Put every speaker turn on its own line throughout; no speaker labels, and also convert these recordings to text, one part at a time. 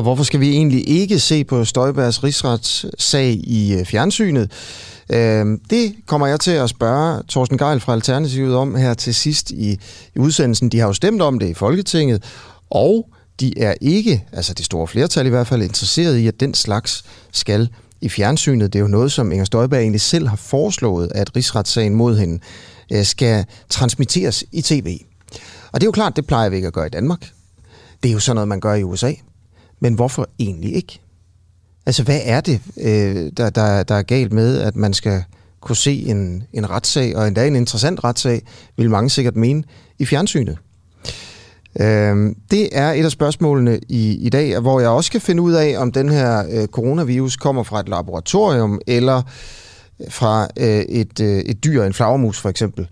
Og hvorfor skal vi egentlig ikke se på Støjbergs rigsretssag i øh, fjernsynet? Øhm, det kommer jeg til at spørge Thorsten Geil fra Alternativet om her til sidst i, i udsendelsen. De har jo stemt om det i Folketinget, og de er ikke, altså det store flertal i hvert fald, interesseret i, at den slags skal i fjernsynet. Det er jo noget, som Inger Støjberg egentlig selv har foreslået, at rigsretssagen mod hende øh, skal transmitteres i tv. Og det er jo klart, det plejer vi ikke at gøre i Danmark. Det er jo sådan noget, man gør i USA. Men hvorfor egentlig ikke? Altså, hvad er det, øh, der, der, der er galt med, at man skal kunne se en, en retssag, og endda en interessant retssag, vil mange sikkert mene, i fjernsynet? Øh, det er et af spørgsmålene i, i dag, hvor jeg også skal finde ud af, om den her øh, coronavirus kommer fra et laboratorium, eller fra øh, et, øh, et dyr, en flagermus for eksempel,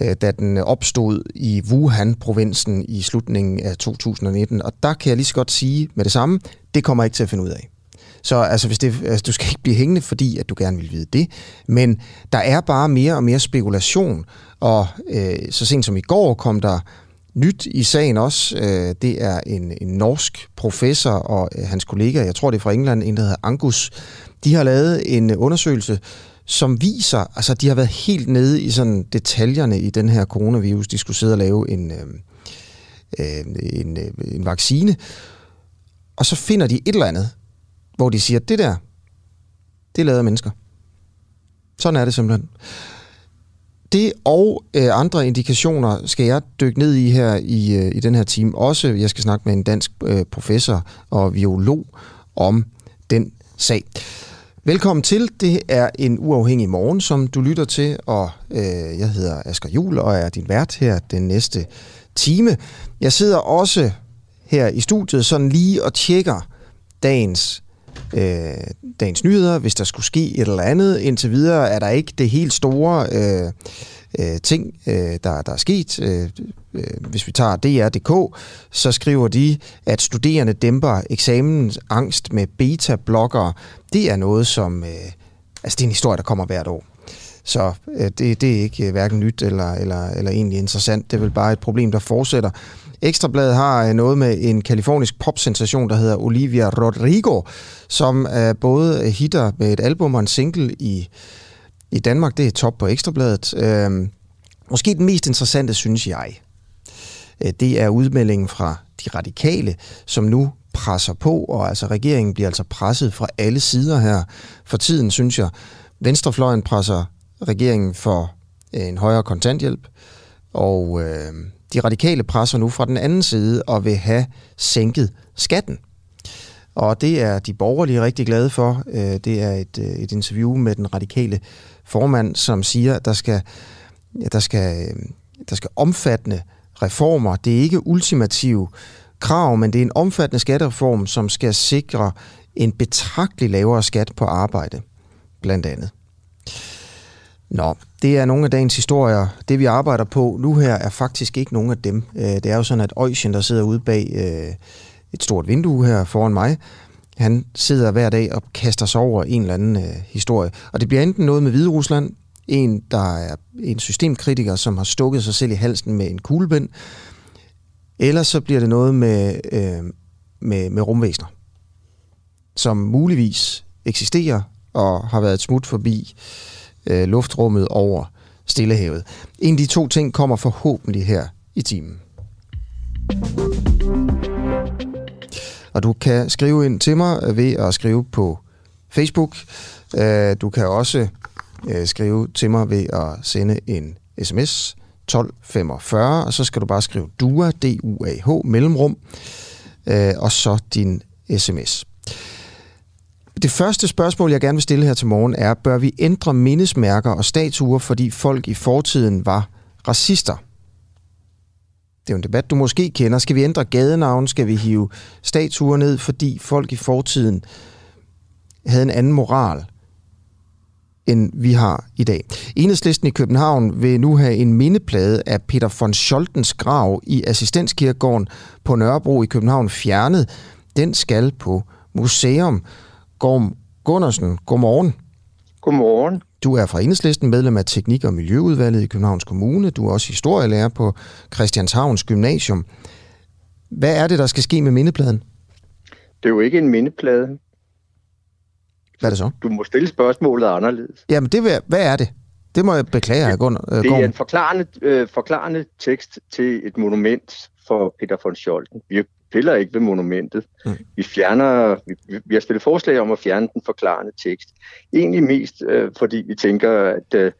øh, da den opstod i Wuhan-provinsen i slutningen af 2019. Og der kan jeg lige så godt sige med det samme, det kommer jeg ikke til at finde ud af. Så altså, hvis det, altså, du skal ikke blive hængende, fordi at du gerne vil vide det. Men der er bare mere og mere spekulation, og øh, så sent som i går kom der nyt i sagen også. Øh, det er en, en norsk professor og øh, hans kollega, jeg tror det er fra England, en der hedder Angus. De har lavet en undersøgelse, som viser, altså de har været helt nede i sådan detaljerne i den her coronavirus. De skulle sidde og lave en, øh, øh, en, øh, en vaccine, og så finder de et eller andet, hvor de siger, det der, det er lavet af mennesker. Sådan er det simpelthen. Det og øh, andre indikationer skal jeg dykke ned i her i, øh, i den her time. Også, jeg skal snakke med en dansk øh, professor og biolog om den sag. Velkommen til. Det er en uafhængig morgen, som du lytter til, og øh, jeg hedder Asger Jul og er din vært her den næste time. Jeg sidder også her i studiet sådan lige og tjekker dagens, øh, dagens nyheder, hvis der skulle ske et eller andet. Indtil videre er der ikke det helt store øh, øh, ting, øh, der, der er sket. Øh, øh, hvis vi tager DR.dk, så skriver de, at studerende dæmper eksamens angst med beta-blokkere. Det er noget, som... Øh, altså, det er en historie, der kommer hvert år. Så øh, det, det er ikke øh, hverken nyt eller, eller, eller egentlig interessant. Det er vel bare et problem, der fortsætter. Ekstrabladet har øh, noget med en kalifornisk popsensation, der hedder Olivia Rodrigo, som er både hitter med et album og en single i i Danmark. Det er top på Ekstrabladet. Øh, måske den mest interessante, synes jeg, øh, det er udmeldingen fra de radikale, som nu presser på, og altså regeringen bliver altså presset fra alle sider her. For tiden, synes jeg, Venstrefløjen presser regeringen for en højere kontanthjælp, og øh, de radikale presser nu fra den anden side og vil have sænket skatten. Og det er de borgerlige rigtig glade for. Øh, det er et, øh, et interview med den radikale formand, som siger, at der skal, der skal, øh, der skal omfattende reformer. Det er ikke ultimative krav, men det er en omfattende skattereform, som skal sikre en betragtelig lavere skat på arbejde, blandt andet. Nå, det er nogle af dagens historier. Det vi arbejder på nu her er faktisk ikke nogen af dem. Øh, det er jo sådan, at Øjsjen, der sidder ude bag øh, et stort vindue her foran mig, han sidder hver dag og kaster sig over en eller anden øh, historie. Og det bliver enten noget med Hvide Rusland, en, der er en systemkritiker, som har stukket sig selv i halsen med en kuglebind, eller så bliver det noget med, øh, med, med rumvæsener, som muligvis eksisterer og har været et smut forbi øh, Øh, luftrummet over Stillehavet. En af de to ting kommer forhåbentlig her i timen. Og du kan skrive ind til mig øh, ved at skrive på Facebook. Øh, du kan også skrive til mig ved at sende en sms 1245, og så skal du bare skrive DUA, D-U-A-H, mellemrum, og så din sms. Det første spørgsmål, jeg gerne vil stille her til morgen er, bør vi ændre mindesmærker og statuer, fordi folk i fortiden var racister? Det er jo en debat, du måske kender. Skal vi ændre gadenavn? Skal vi hive statuer ned, fordi folk i fortiden havde en anden moral? end vi har i dag. Enhedslisten i København vil nu have en mindeplade af Peter von Scholtens grav i Assistenskirkegården på Nørrebro i København fjernet. Den skal på museum. Gorm Gunnarsen, godmorgen.
Godmorgen.
Du er fra Enhedslisten, medlem af Teknik- og Miljøudvalget i Københavns Kommune. Du er også historielærer på Christianshavns Gymnasium. Hvad er det, der skal ske med mindepladen?
Det er jo ikke en mindeplade.
Hvad er det så?
Du må stille spørgsmålet anderledes.
Jamen, det vil, hvad er det? Det må jeg beklage, jeg går,
Det er en forklarende, øh, forklarende tekst til et monument for Peter von Scholten. Vi piller ikke ved monumentet. Mm. Vi fjerner, vi, vi har stillet forslag om at fjerne den forklarende tekst. Egentlig mest, øh, fordi vi tænker, at øh,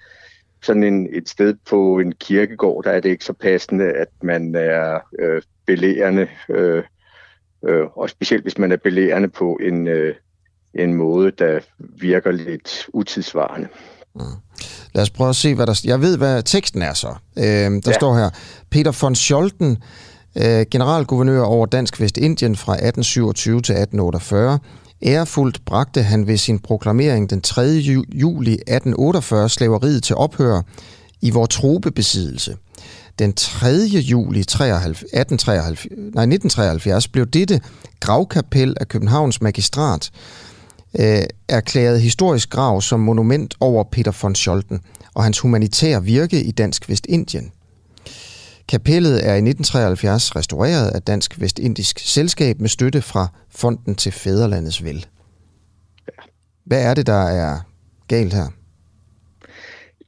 sådan en, et sted på en kirkegård, der er det ikke så passende, at man er øh, belærende, øh, øh, og specielt hvis man er belærende på en, øh, en måde, der virker lidt utidsvarende. Mm.
Lad os prøve at se, hvad der... Jeg ved, hvad teksten er så. Øh, der ja. står her, Peter von Scholten, øh, generalguvernør over Dansk Vestindien fra 1827 til 1848. Ærefuldt bragte han ved sin proklamering den 3. juli 1848 slaveriet til ophør i vor trobebesiddelse. Den 3. juli 1873, nej, 1973 blev dette gravkapel af Københavns magistrat øh, erklæret historisk grav som monument over Peter von Scholten og hans humanitære virke i Dansk Vestindien. Kapellet er i 1973 restaureret af Dansk Vestindisk Selskab med støtte fra Fonden til Fæderlandets Vel. Hvad er det, der er galt her?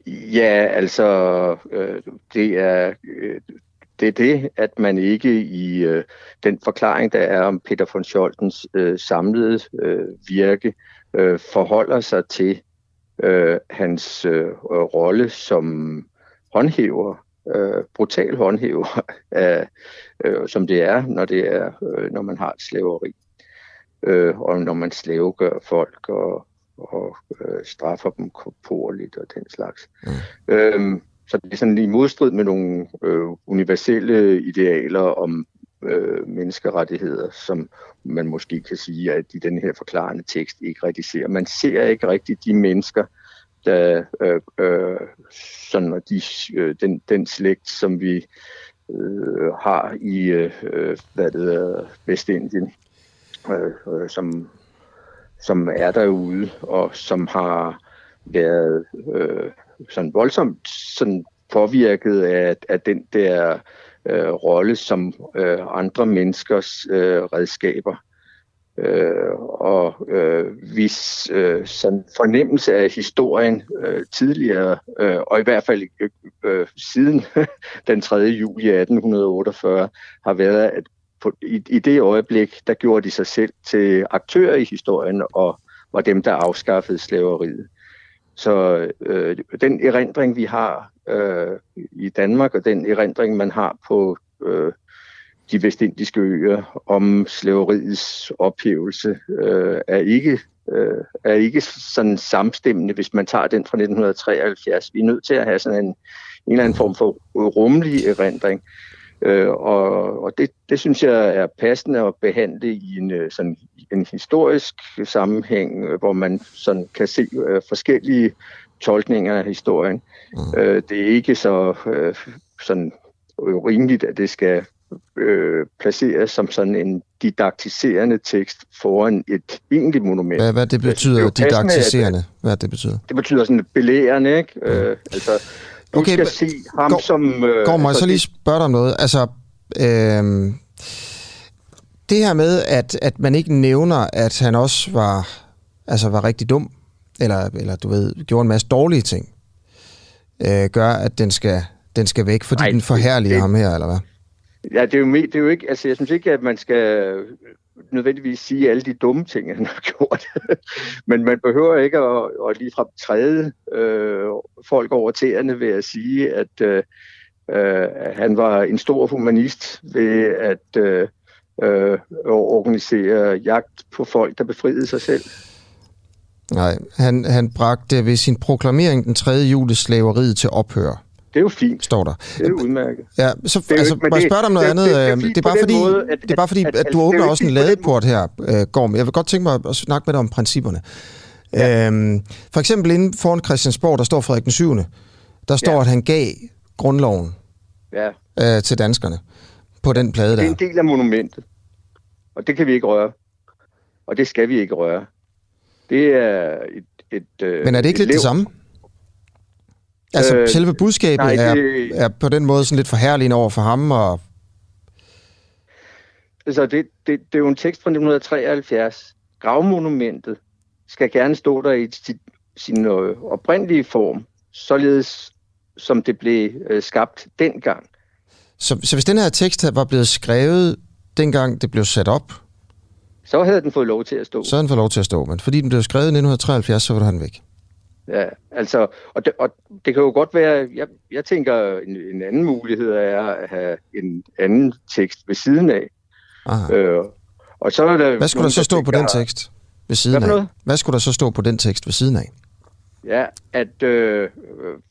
Ja, altså, øh, det er øh, det er det, at man ikke i øh, den forklaring, der er om Peter von Scholtens øh, samlede øh, virke, øh, forholder sig til øh, hans øh, rolle som håndhæver øh, brutal håndhæver, af, øh, som det er, når det er, øh, når man har et slaveri, øh, og når man slavegør folk og, og øh, straffer dem korporligt og den slags. Mm. Øhm, så det er sådan i modstrid med nogle øh, universelle idealer om øh, menneskerettigheder, som man måske kan sige, at i den her forklarende tekst ikke rigtig ser. Man ser ikke rigtig de mennesker, der øh, øh, sådan de, øh, den, den slægt, som vi øh, har i øh, hvad det hedder, Vestindien, øh, øh, som, som er derude, og som har været øh, sådan voldsomt sådan påvirket af, af den der øh, rolle som øh, andre menneskers øh, redskaber øh, og øh, hvis øh, sådan fornemmelse af historien øh, tidligere, øh, og i hvert fald øh, øh, siden den 3. juli 1848, har været, at på, i, i det øjeblik, der gjorde de sig selv til aktører i historien, og var dem, der afskaffede slaveriet. Så øh, den erindring, vi har øh, i Danmark, og den erindring, man har på øh, de vestindiske øer om slaveriets ophævelse øh, er ikke øh, er ikke sådan samstemmende, hvis man tager den fra 1973. Vi er nødt til at have sådan en, en eller anden form for rummelig erindring. Øh, og og det, det synes jeg er passende at behandle i en, øh, sådan, en historisk sammenhæng, hvor man sådan kan se øh, forskellige tolkninger af historien. Mm. Øh, det er ikke så øh, sådan rimeligt, at det skal øh, placeres som sådan en didaktiserende tekst foran et egentligt monument.
Hvad, hvad det betyder, det didaktiserende? Hvad det betyder?
Det betyder sådan belærende, ikke? Mm. Øh, altså, du okay, skal se ham går, som...
Øh, går mig altså, så lige spørge dig om noget. Altså, øh, det her med, at, at man ikke nævner, at han også var, altså var rigtig dum, eller, eller du ved, gjorde en masse dårlige ting, øh, gør, at den skal, den skal væk, fordi Ej, den forhærliger det, ham her, eller hvad?
Ja, det er, jo, det er jo ikke, altså jeg synes ikke, at man skal nødvendigvis sige alle de dumme ting, han har gjort. Men man behøver ikke at, at ligefrem træde øh, folk over tæerne ved at sige, at øh, øh han var en stor humanist ved at øh, øh, organisere jagt på folk, der befriede sig selv.
Nej, han, han bragte ved sin proklamering den 3. juli slaveriet til ophør.
Det er jo fint.
Står der.
Det er udmærket.
Ja, så det altså, må jeg spørge dig om noget det, andet? Det, det, det, det, er bare fordi, måde, at, det er bare fordi, at, at, at du åbner også en ladeport her, uh, Gorm. Jeg vil godt tænke mig at snakke med dig om principperne. Ja. Øhm, for eksempel inden foran Christiansborg, der står Frederik den 7. Der står, ja. at han gav grundloven ja. øh, til danskerne på den plade der.
Det er en del af monumentet, og det kan vi ikke røre. Og det skal vi ikke røre. Det er et... et
øh, Men er det ikke lidt lev... det samme? Altså, øh, selve budskabet nej, det... er, er på den måde sådan lidt forhærligende over for ham, og...
Altså, det, det, det er jo en tekst fra 1973. Gravmonumentet skal gerne stå der i sin, sin øh, oprindelige form, således som det blev øh, skabt dengang.
Så, så hvis den her tekst var blevet skrevet dengang det blev sat op,
så havde den fået lov til at stå.
Så havde den fået lov til at stå, men fordi den blev skrevet i 1973, så var den væk.
Ja, altså, og det, og det kan jo godt være, jeg, jeg tænker, en, en anden mulighed er at have en anden tekst ved siden af.
Aha. Øh, og så er der Hvad skulle der så stå på den tekst ved siden af? Hvad skulle der så stå på den tekst ved siden af?
Ja, at, øh,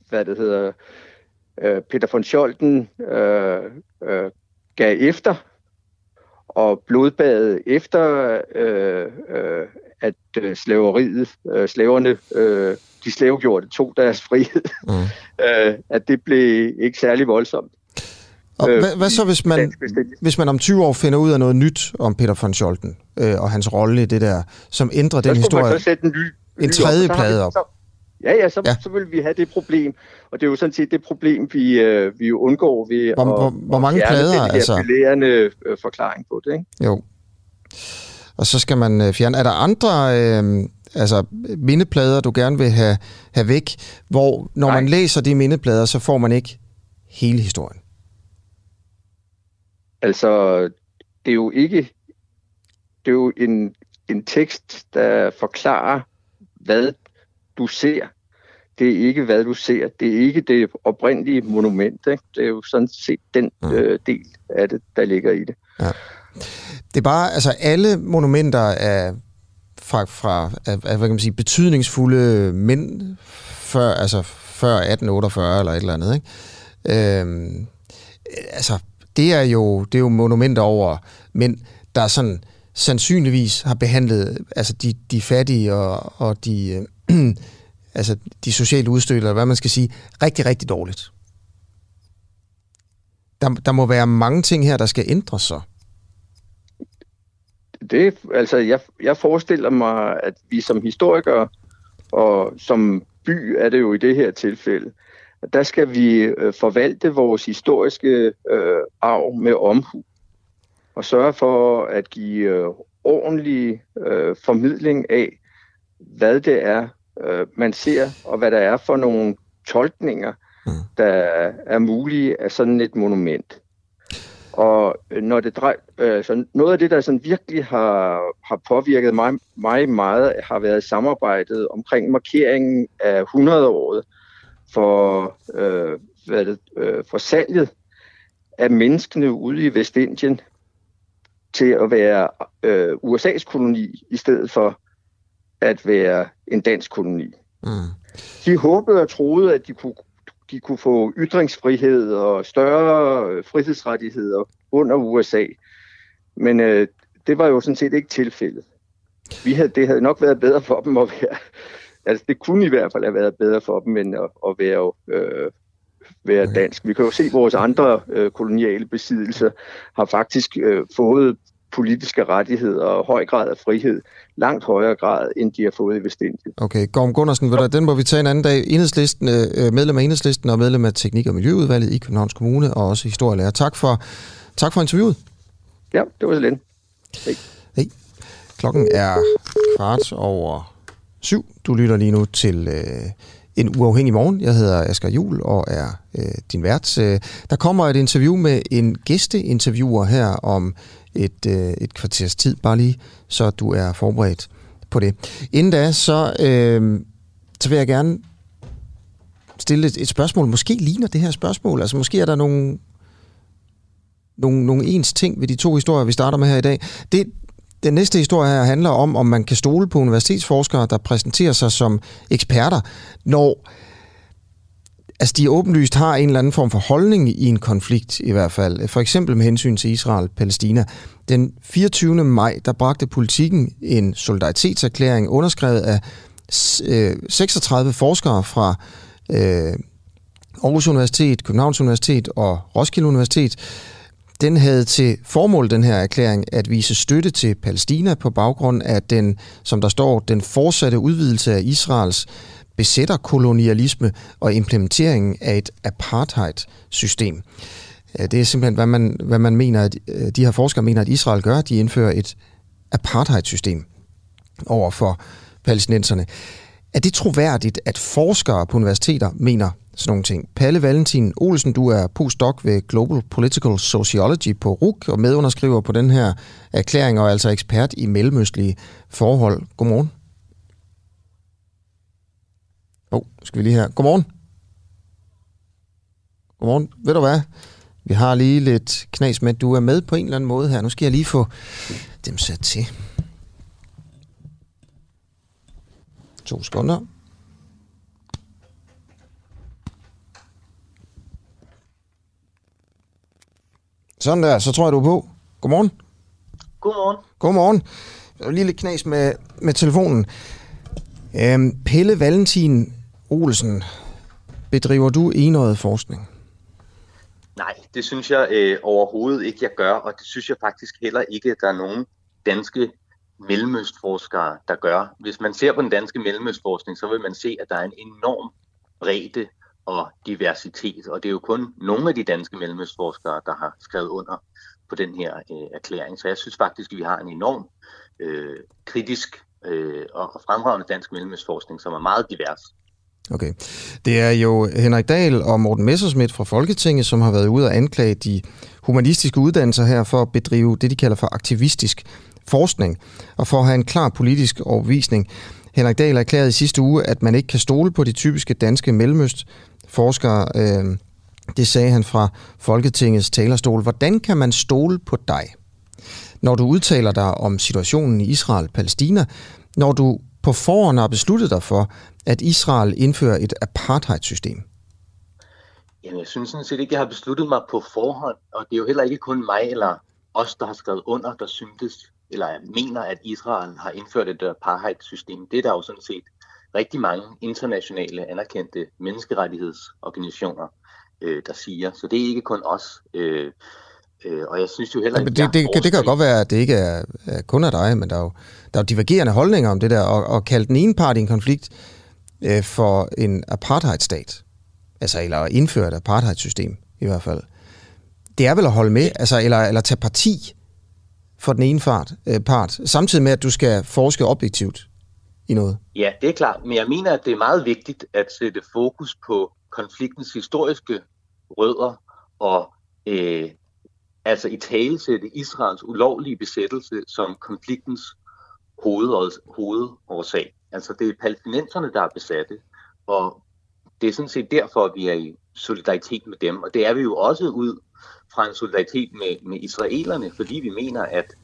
hvad det hedder, øh, Peter von Scholten øh, øh, gav efter og blodbadet efter, øh, øh, at øh, slaveriet, øh, slaverne, øh, de slavegjorte, tog deres frihed, mm. øh, at det blev ikke særlig voldsomt.
Og øh, hvad, hvad så, hvis man, hvis man om 20 år finder ud af noget nyt om Peter von Scholten øh, og hans rolle i det der, som ændrer den historie?
Man så sætte en, ny,
en tredje op, plade op. Så,
Ja, ja, så, ja. så vil vi have det problem. Og det er jo sådan set det problem, vi, øh, vi undgår ved
hvor, at, hvor, hvor mange
at
plader,
den altså? øh, forklaring på det. Ikke?
Jo. Og så skal man øh, fjerne... Er der andre øh, altså, mindeplader, du gerne vil have, have væk, hvor når Nej. man læser de mindeplader, så får man ikke hele historien?
Altså, det er jo ikke... Det er jo en, en tekst, der forklarer, hvad du ser. Det er ikke, hvad du ser. Det er ikke det oprindelige monument. Ikke? Det er jo sådan set den mm. øh, del af det, der ligger i det. Ja.
Det er bare, altså alle monumenter er fra, fra af, af, hvad kan man sige, betydningsfulde mænd før, altså før 1848 eller et eller andet. Ikke? Øhm, altså, det er, jo, det er jo monumenter over mænd, der sådan sandsynligvis har behandlet altså de, de fattige og, og de, øh, altså de sociale udstødte, eller hvad man skal sige, rigtig, rigtig dårligt. Der, der må være mange ting her, der skal ændre sig.
Det, altså, jeg, jeg forestiller mig, at vi som historikere, og som by er det jo i det her tilfælde, der skal vi øh, forvalte vores historiske øh, arv med omhu, og sørge for at give øh, ordentlig øh, formidling af, hvad det er, øh, man ser, og hvad der er for nogle tolkninger, mm. der er mulige af sådan et monument. Og når det drej, øh, så noget af det, der sådan virkelig har, har påvirket mig, mig meget, har været samarbejdet omkring markeringen af 100-året for, øh, hvad det, øh, for salget af menneskene ude i Vestindien til at være øh, USA's koloni i stedet for at være en dansk koloni. Mm. De håbede og troede, at de kunne, de kunne få ytringsfrihed og større øh, frihedsrettigheder under USA. Men øh, det var jo sådan set ikke tilfældet. Vi havde, det havde nok været bedre for dem at være... Altså, det kunne i hvert fald have været bedre for dem, end at, at være, øh, være dansk. Vi kan jo se, at vores andre øh, koloniale besiddelser har faktisk øh, fået politiske rettigheder og høj grad af frihed, langt højere grad, end de har fået i Vestindien.
Okay, Gorm Gunnarsen, ja. den må vi tage en anden dag. Enhedslisten, øh, medlem af Enhedslisten og medlem af Teknik- og Miljøudvalget i Københavns Kommune og også historielærer. Tak for, tak for interviewet.
Ja, det var så lidt.
Hej. Hey. Klokken er kvart over syv. Du lytter lige nu til øh, en uafhængig morgen. Jeg hedder Asger Jul og er øh, din vært. Øh, der kommer et interview med en gæsteinterviewer her om et, øh, et kvarters tid, bare lige, så du er forberedt på det. Inden da, så, øh, så vil jeg gerne stille et, et spørgsmål. Måske ligner det her spørgsmål. Altså måske er der nogle, nogle, nogle ens ting ved de to historier, vi starter med her i dag. Det, den næste historie her handler om, om man kan stole på universitetsforskere, der præsenterer sig som eksperter, når altså de åbenlyst har en eller anden form for holdning i en konflikt i hvert fald. For eksempel med hensyn til Israel-Palæstina. Den 24. maj, der bragte politikken en solidaritetserklæring underskrevet af øh, 36 forskere fra øh, Aarhus Universitet, Københavns Universitet og Roskilde Universitet, den havde til formål, den her erklæring, at vise støtte til Palæstina på baggrund af den, som der står, den fortsatte udvidelse af Israels besætterkolonialisme og implementeringen af et apartheid-system. Det er simpelthen, hvad man, hvad man mener, at øh, de her forskere mener, at Israel gør. De indfører et apartheid-system over for palæstinenserne. Er det troværdigt, at forskere på universiteter mener sådan nogle ting? Palle Valentin Olsen, du er postdoc ved Global Political Sociology på RUK og medunderskriver på den her erklæring og er altså ekspert i mellemøstlige forhold. Godmorgen. Åh, oh, skal vi lige her. Godmorgen. Godmorgen. Ved du hvad? Vi har lige lidt knas med, at du er med på en eller anden måde her. Nu skal jeg lige få dem sat til. To sekunder. Sådan der, så tror jeg, du er på. Godmorgen.
Godmorgen.
Godmorgen. Der er lige lidt knas med, med telefonen. Øhm, Pelle Valentin Olsen, bedriver du enøjet forskning?
Nej, det synes jeg øh, overhovedet ikke, jeg gør, og det synes jeg faktisk heller ikke, at der er nogen danske mellemøstforskere, der gør. Hvis man ser på den danske mellemøstforskning, så vil man se, at der er en enorm bredde og diversitet, og det er jo kun nogle af de danske mellemøstforskere, der har skrevet under på den her øh, erklæring. Så jeg synes faktisk, at vi har en enorm øh, kritisk øh, og fremragende dansk mellemøstforskning, som er meget divers.
Okay. Det er jo Henrik Dahl og Morten Messerschmidt fra Folketinget, som har været ude og anklage de humanistiske uddannelser her for at bedrive det, de kalder for aktivistisk forskning, og for at have en klar politisk overbevisning. Henrik Dahl erklærede i sidste uge, at man ikke kan stole på de typiske danske mellemøstforskere. Øh, det sagde han fra Folketingets talerstol. Hvordan kan man stole på dig, når du udtaler dig om situationen i Israel-Palæstina, når du på forhånd har besluttet dig for, at Israel indfører et apartheid-system?
Jamen, jeg synes sådan set ikke, jeg har besluttet mig på forhånd, og det er jo heller ikke kun mig eller os, der har skrevet under, der syntes, eller mener, at Israel har indført et apartheid-system. Det er der jo sådan set rigtig mange internationale anerkendte menneskerettighedsorganisationer, øh, der siger. Så det er ikke kun os. Øh, øh, og jeg synes jo heller ikke...
Ja, det, det, det, det kan jo godt være, at det ikke er, er kun af dig, men der er jo, der er jo divergerende holdninger om det der, og, og kalde den ene part i en konflikt øh, for en apartheidstat, altså eller indføre et apartheidsystem i hvert fald, det er vel at holde med, altså, eller, eller tage parti for den ene part, øh, part, samtidig med, at du skal forske objektivt i noget.
Ja, det er klart, men jeg mener, at det er meget vigtigt at sætte fokus på konfliktens historiske rødder og øh, altså i talesætte Israels ulovlige besættelse som konfliktens hovedårsag. Altså det er palæstinenserne, der er besatte, og det er sådan set derfor, at vi er i solidaritet med dem. Og det er vi jo også ud fra en solidaritet med, med israelerne, fordi vi mener, at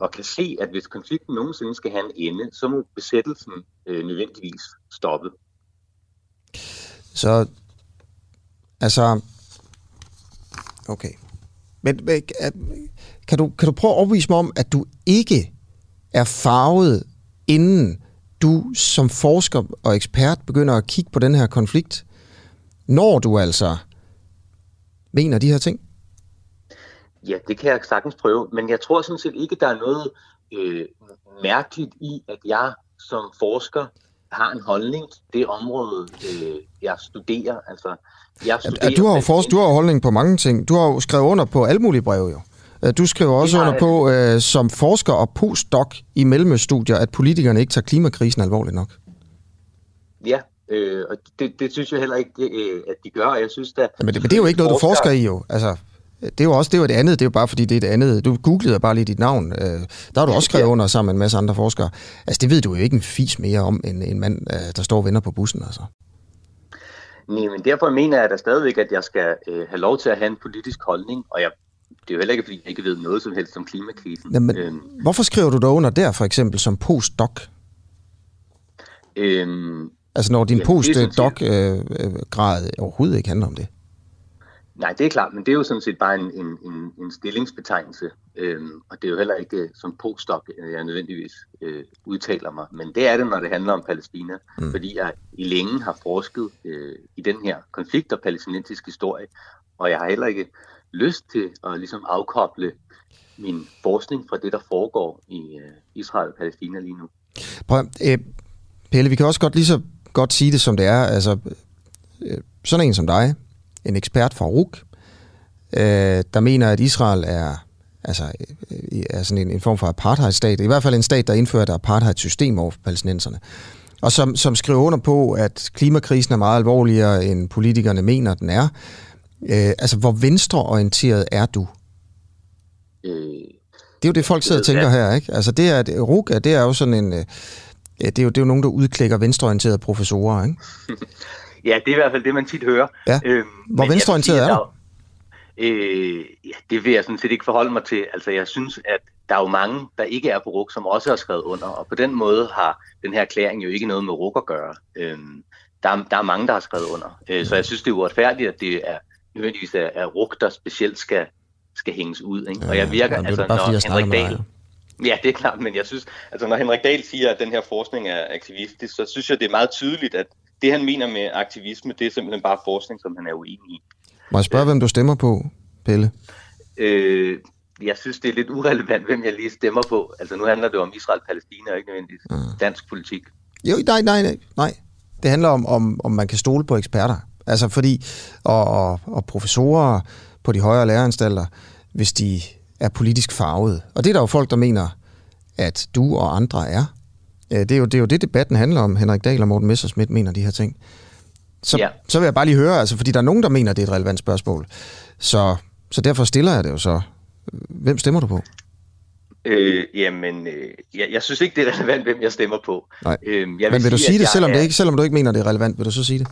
og kan se, at hvis konflikten nogensinde skal have en ende, så må besættelsen øh, nødvendigvis stoppe.
Så, altså, okay. Men kan du, kan du prøve at overbevise mig om, at du ikke er farvet, inden du som forsker og ekspert begynder at kigge på den her konflikt, når du altså mener de her ting?
Ja, det kan jeg sagtens prøve, men jeg tror sådan set ikke, der er noget øh, mærkeligt i, at jeg som forsker har en holdning til det område, øh, jeg studerer. Altså, jeg studerer
ja, du har jo forsk, du har holdning på mange ting. Du har jo skrevet under på alle mulige breve, jo. Øh, du skriver også under på, øh, som forsker og postdoc i Mellemøststudier, at politikerne ikke tager klimakrisen alvorligt nok.
Ja, øh, og det, det synes jeg heller ikke, det, øh, at de gør. Jeg synes, at
men, det, men det er jo ikke noget, du forsker i, jo. Altså, det er jo også det er jo et andet, det er jo bare fordi, det er et andet. Du googlede bare lige dit navn. Øh, der har du også skrevet ja. under sammen med en masse andre forskere. Altså, det ved du jo ikke en fis mere om, end en mand, øh, der står og venter på bussen, altså.
Nej, men derfor mener jeg da stadigvæk, at jeg skal øh, have lov til at have en politisk holdning, og jeg det er jo heller ikke, fordi jeg ikke ved noget som helst om klimakrisen.
Jamen, øhm, hvorfor skriver du der under der, for eksempel, som postdoc? Øhm, altså når din postdoc-grad øh, overhovedet ikke handler om det?
Nej, det er klart, men det er jo sådan set bare en, en, en, en stillingsbetegnelse, øhm, og det er jo heller ikke øh, som postdoc, jeg nødvendigvis øh, udtaler mig, men det er det, når det handler om Palæstina, mm. fordi jeg i længe har forsket øh, i den her konflikt og palæstinensisk historie, og jeg har heller ikke lyst til at ligesom afkoble min forskning fra det, der foregår i øh, Israel og Palæstina lige nu.
Prøv, øh, Pelle, vi kan også godt lige så godt sige det, som det er. Altså, øh, sådan en som dig, en ekspert fra RUK, øh, der mener, at Israel er, altså, øh, er sådan en, en form for apartheidstat. I hvert fald en stat, der indfører et apartheidsystem over for palæstinenserne. Og som, som skriver under på, at klimakrisen er meget alvorligere, end politikerne mener, den er. Øh, altså, hvor venstreorienteret er du? Øh, det er jo det, folk sidder og tænker her, ikke? Altså, det er, det, RUK, det er jo sådan en... Øh, det er jo, det er jo nogen, der udklikker venstreorienterede professorer, ikke?
Ja, det er i hvert fald det, man tit hører.
Ja. Øhm, Hvor venstreorienteret er du?
Øh, ja, det vil jeg sådan set ikke forholde mig til. Altså, jeg synes, at der er jo mange, der ikke er på RUK, som også har skrevet under, og på den måde har den her erklæring jo ikke noget med RUK at gøre. Øhm, der, er, der er mange, der har skrevet under. Øh, så jeg synes, det er uretfærdigt, at det er nødvendigvis er, er RUK, der specielt skal, skal hænges ud. Ikke? Ja, og jeg virker, ja, altså, når Henrik Dahl... Ja, det er klart, men jeg synes, altså når Henrik Dahl siger, at den her forskning er aktivistisk, så synes jeg, det er meget tydeligt, at det, han mener med aktivisme, det er simpelthen bare forskning, som han er uenig i.
Må jeg spørge, ja. hvem du stemmer på, Pelle?
Øh, jeg synes, det er lidt urelevant, hvem jeg lige stemmer på. Altså, nu handler det om Israel-Palæstina, og ikke nødvendigvis. Ah. dansk politik.
Jo, nej, nej, nej, nej. Det handler om, om, om man kan stole på eksperter. Altså fordi, og, og, og professorer på de højere læreranstalter, hvis de er politisk farvet. Og det er der jo folk, der mener, at du og andre er. Det er, jo, det er jo det, debatten handler om. Henrik Dahl og Morten Messersmith mener de her ting. Så, ja. så vil jeg bare lige høre, altså, fordi der er nogen, der mener, det er et relevant spørgsmål. Så, så derfor stiller jeg det jo så. Hvem stemmer du på?
Øh, jamen, øh, jeg, jeg synes ikke, det er relevant, hvem jeg stemmer på.
Nej. Øh, jeg vil Men vil sige, du sige det, selvom, er... det ikke, selvom du ikke mener, det er relevant? Vil du så sige det?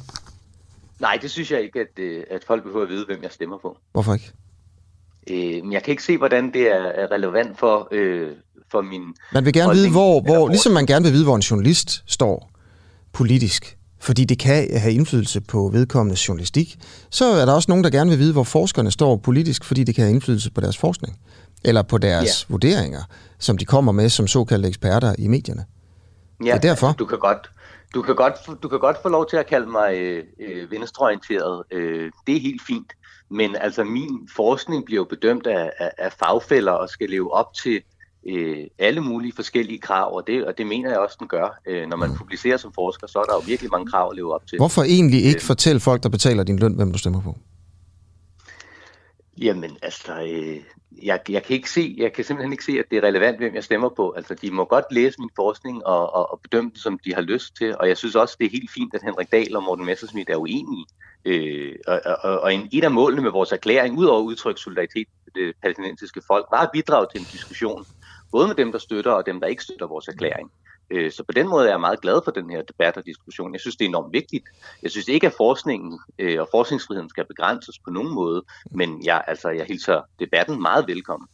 Nej, det synes jeg ikke, at, øh, at folk behøver at vide, hvem jeg stemmer på.
Hvorfor ikke?
Øh, jeg kan ikke se, hvordan det er relevant for, øh, for min...
Man vil gerne vide, hvor, hvor, ligesom man gerne vil vide, hvor en journalist står politisk, fordi det kan have indflydelse på vedkommende journalistik, så er der også nogen, der gerne vil vide, hvor forskerne står politisk, fordi det kan have indflydelse på deres forskning, eller på deres ja. vurderinger, som de kommer med som såkaldte eksperter i medierne.
Ja, det er derfor. Altså, du kan godt, du kan godt, du kan godt få lov til at kalde mig øh, øh, venstreorienteret. Øh, det er helt fint. Men altså min forskning bliver jo bedømt af, af, af fagfælder og skal leve op til øh, alle mulige forskellige krav, og det, og det mener jeg også, den gør. Øh, når man mm. publicerer som forsker, så er der jo virkelig mange krav at leve op til.
Hvorfor egentlig ikke øh, fortælle folk, der betaler din løn, hvem du stemmer på?
Jamen, altså, øh, jeg, jeg, kan ikke se, jeg kan simpelthen ikke se, at det er relevant, hvem jeg stemmer på. Altså, de må godt læse min forskning og, og, og bedømme det, som de har lyst til. Og jeg synes også, det er helt fint, at Henrik Dahl og Morten Messersmith er uenige. Øh, og, og, og en, et af målene med vores erklæring, udover at udtrykke solidaritet med det palæstinensiske folk, var at bidrage til en diskussion, både med dem, der støtter og dem, der ikke støtter vores erklæring. Øh, så på den måde er jeg meget glad for den her debat og diskussion. Jeg synes, det er enormt vigtigt. Jeg synes ikke, at forskningen øh, og forskningsfriheden skal begrænses på nogen måde, men jeg, altså, jeg hilser debatten meget velkommen.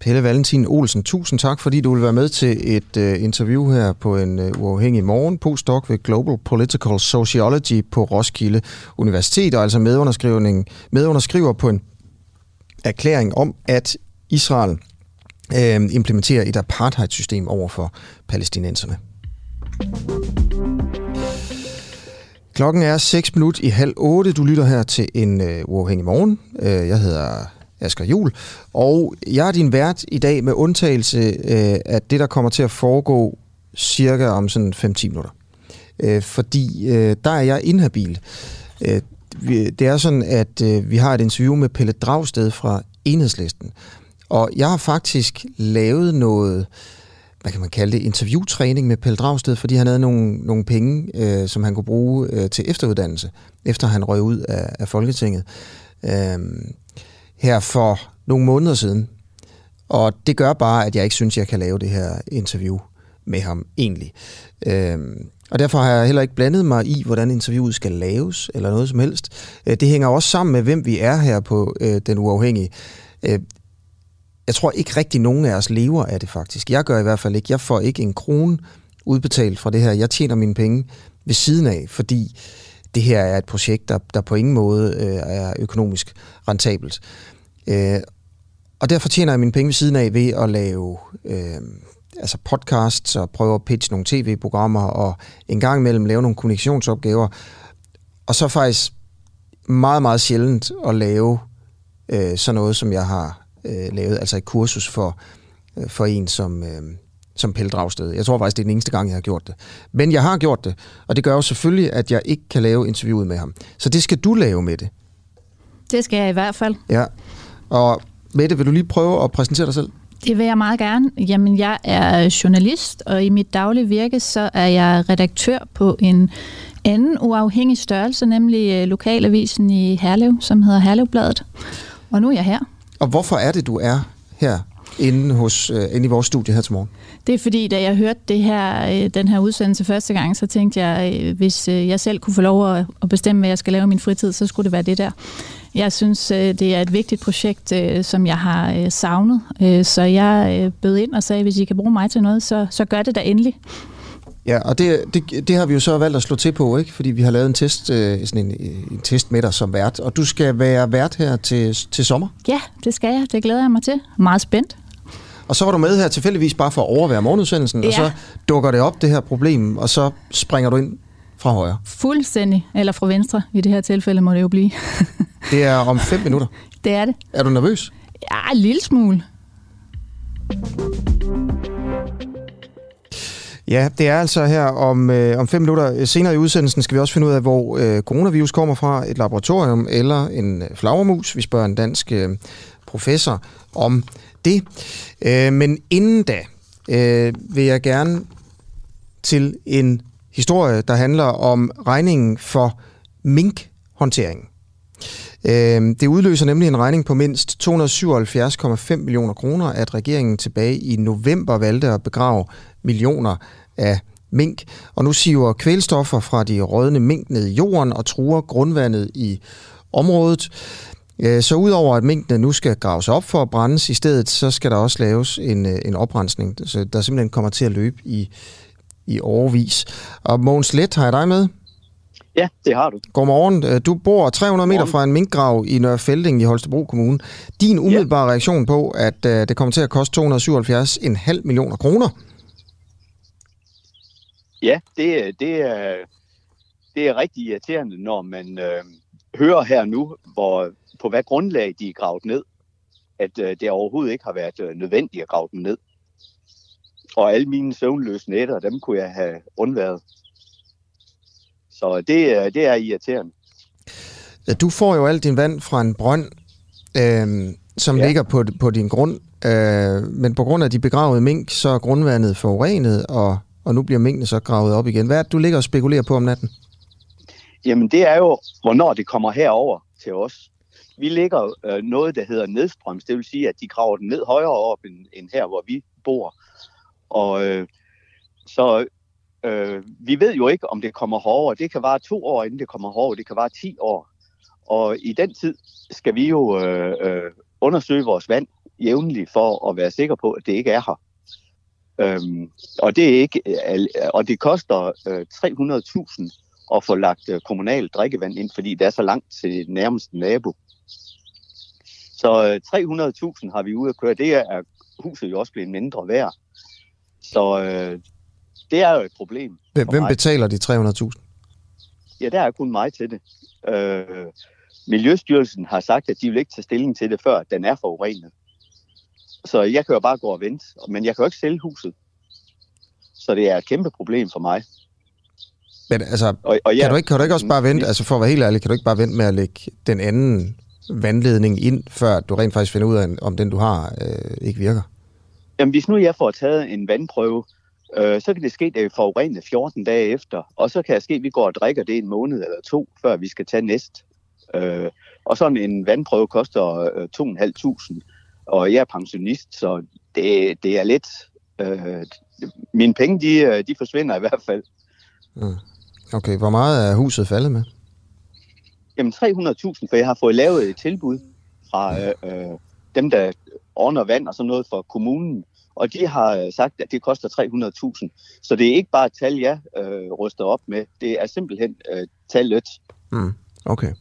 Pelle Valentin Olsen, tusind tak, fordi du vil være med til et uh, interview her på en uh, uafhængig morgen. Postdoc ved Global Political Sociology på Roskilde Universitet, og altså medunderskriver på en erklæring om, at Israel øh, implementerer et apartheid-system over for palæstinenserne. Klokken er 6 minutter i halv 8. Du lytter her til en øh, uafhængig morgen. Øh, jeg hedder Asger Jul. Og jeg er din vært i dag med undtagelse øh, af det, der kommer til at foregå cirka om sådan 5-10 minutter. Øh, fordi øh, der er jeg inhabil. Øh, det er sådan, at øh, vi har et interview med Pelle Dragsted fra Enhedslisten. Og jeg har faktisk lavet noget, hvad kan man kalde det, interviewtræning med Pelle Dragsted, fordi han havde nogle, nogle penge, øh, som han kunne bruge øh, til efteruddannelse, efter han røg ud af, af Folketinget. Øh, her for nogle måneder siden. Og det gør bare, at jeg ikke synes, jeg kan lave det her interview med ham egentlig. Øhm, og derfor har jeg heller ikke blandet mig i, hvordan interviewet skal laves, eller noget som helst. Øh, det hænger også sammen med, hvem vi er her på øh, Den Uafhængige. Øh, jeg tror ikke rigtig nogen af os lever af det faktisk. Jeg gør i hvert fald ikke. Jeg får ikke en krone udbetalt fra det her. Jeg tjener mine penge ved siden af, fordi det her er et projekt, der, der på ingen måde øh, er økonomisk rentabelt. Øh, og derfor tjener jeg mine penge ved siden af ved at lave øh, altså podcasts og prøve at pitche nogle tv-programmer og en gang imellem lave nogle kommunikationsopgaver. Og så faktisk meget, meget sjældent at lave øh, sådan noget, som jeg har øh, lavet, altså et kursus for, øh, for en som, øh, som Pelle Dragsted. Jeg tror faktisk, det er den eneste gang, jeg har gjort det. Men jeg har gjort det, og det gør jo selvfølgelig, at jeg ikke kan lave interviewet med ham. Så det skal du lave med det.
Det skal jeg i hvert fald.
Ja, og Mette, vil du lige prøve at præsentere dig selv?
Det vil jeg meget gerne. Jamen, jeg er journalist, og i mit daglige virke, så er jeg redaktør på en anden uafhængig størrelse, nemlig øh, lokalavisen i Herlev, som hedder Herlevbladet. Og nu er jeg her.
Og hvorfor er det, du er her inde, hos, øh, inde i vores studie her til morgen?
Det er fordi, da jeg hørte det her, øh, den her udsendelse første gang, så tænkte jeg, øh, hvis øh, jeg selv kunne få lov at bestemme, hvad jeg skal lave i min fritid, så skulle det være det der. Jeg synes, øh, det er et vigtigt projekt, øh, som jeg har øh, savnet. Øh, så jeg bød ind og sagde, hvis I kan bruge mig til noget, så, så gør det da endelig.
Ja, og det, det, det har vi jo så valgt at slå til på, ikke? fordi vi har lavet en test, sådan en, en test med dig som vært, og du skal være vært her til, til sommer.
Ja, det skal jeg. Det glæder jeg mig til. Meget spændt.
Og så var du med her tilfældigvis bare for at overvære morgenudsendelsen, ja. og så dukker det op, det her problem, og så springer du ind fra højre.
Fuldstændig, eller fra venstre i det her tilfælde må det jo blive.
det er om fem minutter.
Det er det.
Er du nervøs?
Ja, en lille smule.
Ja, det er altså her om, øh, om fem minutter. Senere i udsendelsen skal vi også finde ud af, hvor øh, coronavirus kommer fra. Et laboratorium eller en øh, flagermus. Vi spørger en dansk øh, professor om det. Øh, men inden da øh, vil jeg gerne til en historie, der handler om regningen for minkhåndteringen. Øh, det udløser nemlig en regning på mindst 277,5 millioner kroner, at regeringen tilbage i november valgte at begrave millioner af mink. Og nu siver kvælstoffer fra de rådne mink ned i jorden og truer grundvandet i området. Øh, så udover at minkene nu skal graves op for at brændes i stedet, så skal der også laves en, øh, en oprensning, så der simpelthen kommer til at løbe i i overvis. Og Mogens Let, har jeg dig med?
Ja, det har du.
Godmorgen. Øh, du bor 300 meter fra en minkgrav i Nørrefelding i Holstebro Kommune. Din umiddelbare ja. reaktion på, at det kommer til at koste 277,5 millioner kroner?
Ja, det, det, er, det er rigtig irriterende, når man øh, hører her nu, hvor, på hvad grundlag de er gravet ned, at øh, det overhovedet ikke har været øh, nødvendigt at grave dem ned. Og alle mine søvnløse nætter, dem kunne jeg have undværet. Så det, det er irriterende.
Du får jo alt din vand fra en brønd, øh, som ja. ligger på, på din grund. Øh, men på grund af de begravede mink, så er grundvandet forurenet, og, og nu bliver minkene så gravet op igen. Hvad er det, du ligger og spekulerer på om natten?
Jamen det er jo, hvornår det kommer herover til os. Vi ligger øh, noget, der hedder nedstrøms. Det vil sige, at de graver den ned højere op end, end her, hvor vi bor. Og øh, så øh, vi ved jo ikke, om det kommer hårdere. Det kan vare to år, inden det kommer hårdere. Det kan vare ti år. Og i den tid skal vi jo øh, øh, undersøge vores vand jævnligt for at være sikre på, at det ikke er her. Øhm, og det er ikke, og det koster øh, 300.000 at få lagt øh, kommunalt drikkevand ind, fordi det er så langt til nærmeste nabo. Så øh, 300.000 har vi ude at køre. Det er huset jo også blevet mindre værd. Så øh, det er jo et problem.
Hvem mig. betaler de 300.000?
Ja, der er kun mig til det. Øh, Miljøstyrelsen har sagt, at de vil ikke tage stilling til det, før den er forurenet. Så jeg kan jo bare gå og vente, men jeg kan jo ikke sælge huset. Så det er et kæmpe problem for mig.
Men altså, og, og ja, kan, du ikke, kan du ikke også bare vente, altså for at være helt ærlig, kan du ikke bare vente med at lægge den anden vandledning ind, før du rent faktisk finder ud af, om den du har øh, ikke virker?
Jamen, hvis nu jeg får taget en vandprøve, øh, så kan det ske, at jeg forurenet 14 dage efter, og så kan det ske, at vi går og drikker det en måned eller to, før vi skal tage næst. Øh, og sådan en vandprøve koster øh, 2.500, og jeg er pensionist, så det, det er lidt... Øh, mine penge, de, øh, de forsvinder i hvert fald.
Mm. Okay, hvor meget er huset faldet med?
Jamen 300.000, for jeg har fået lavet et tilbud fra øh, øh, dem, der ordner vand og sådan noget for kommunen, og de har sagt, at det koster 300.000. Så det er ikke bare et tal, jeg øh, ryster op med. Det er simpelthen øh, tallet.
Mm, okay.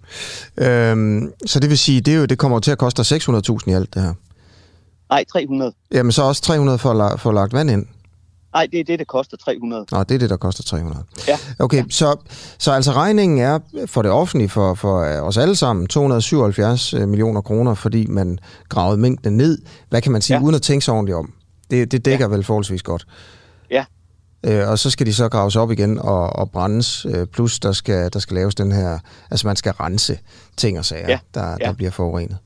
Øhm, så det vil sige, det, er jo, det kommer til at koste 600.000 i alt det her?
Nej, 300.
Jamen så også 300 for at, for at lagt vand ind?
Nej, det er det, der koster 300.
Nå, det er det, der koster 300.
Ja.
Okay,
ja.
Så, så altså regningen er for det offentlige, for, for os alle sammen, 277 øh, millioner kroner, fordi man gravede mængden ned. Hvad kan man sige, ja. uden at tænke sig ordentligt om? Det, det dækker ja. vel forholdsvis godt.
Ja.
Øh, og så skal de så graves op igen og, og brændes, øh, plus der skal, der skal laves den her, altså man skal rense ting og sager,
ja.
der,
ja.
der bliver forurenet.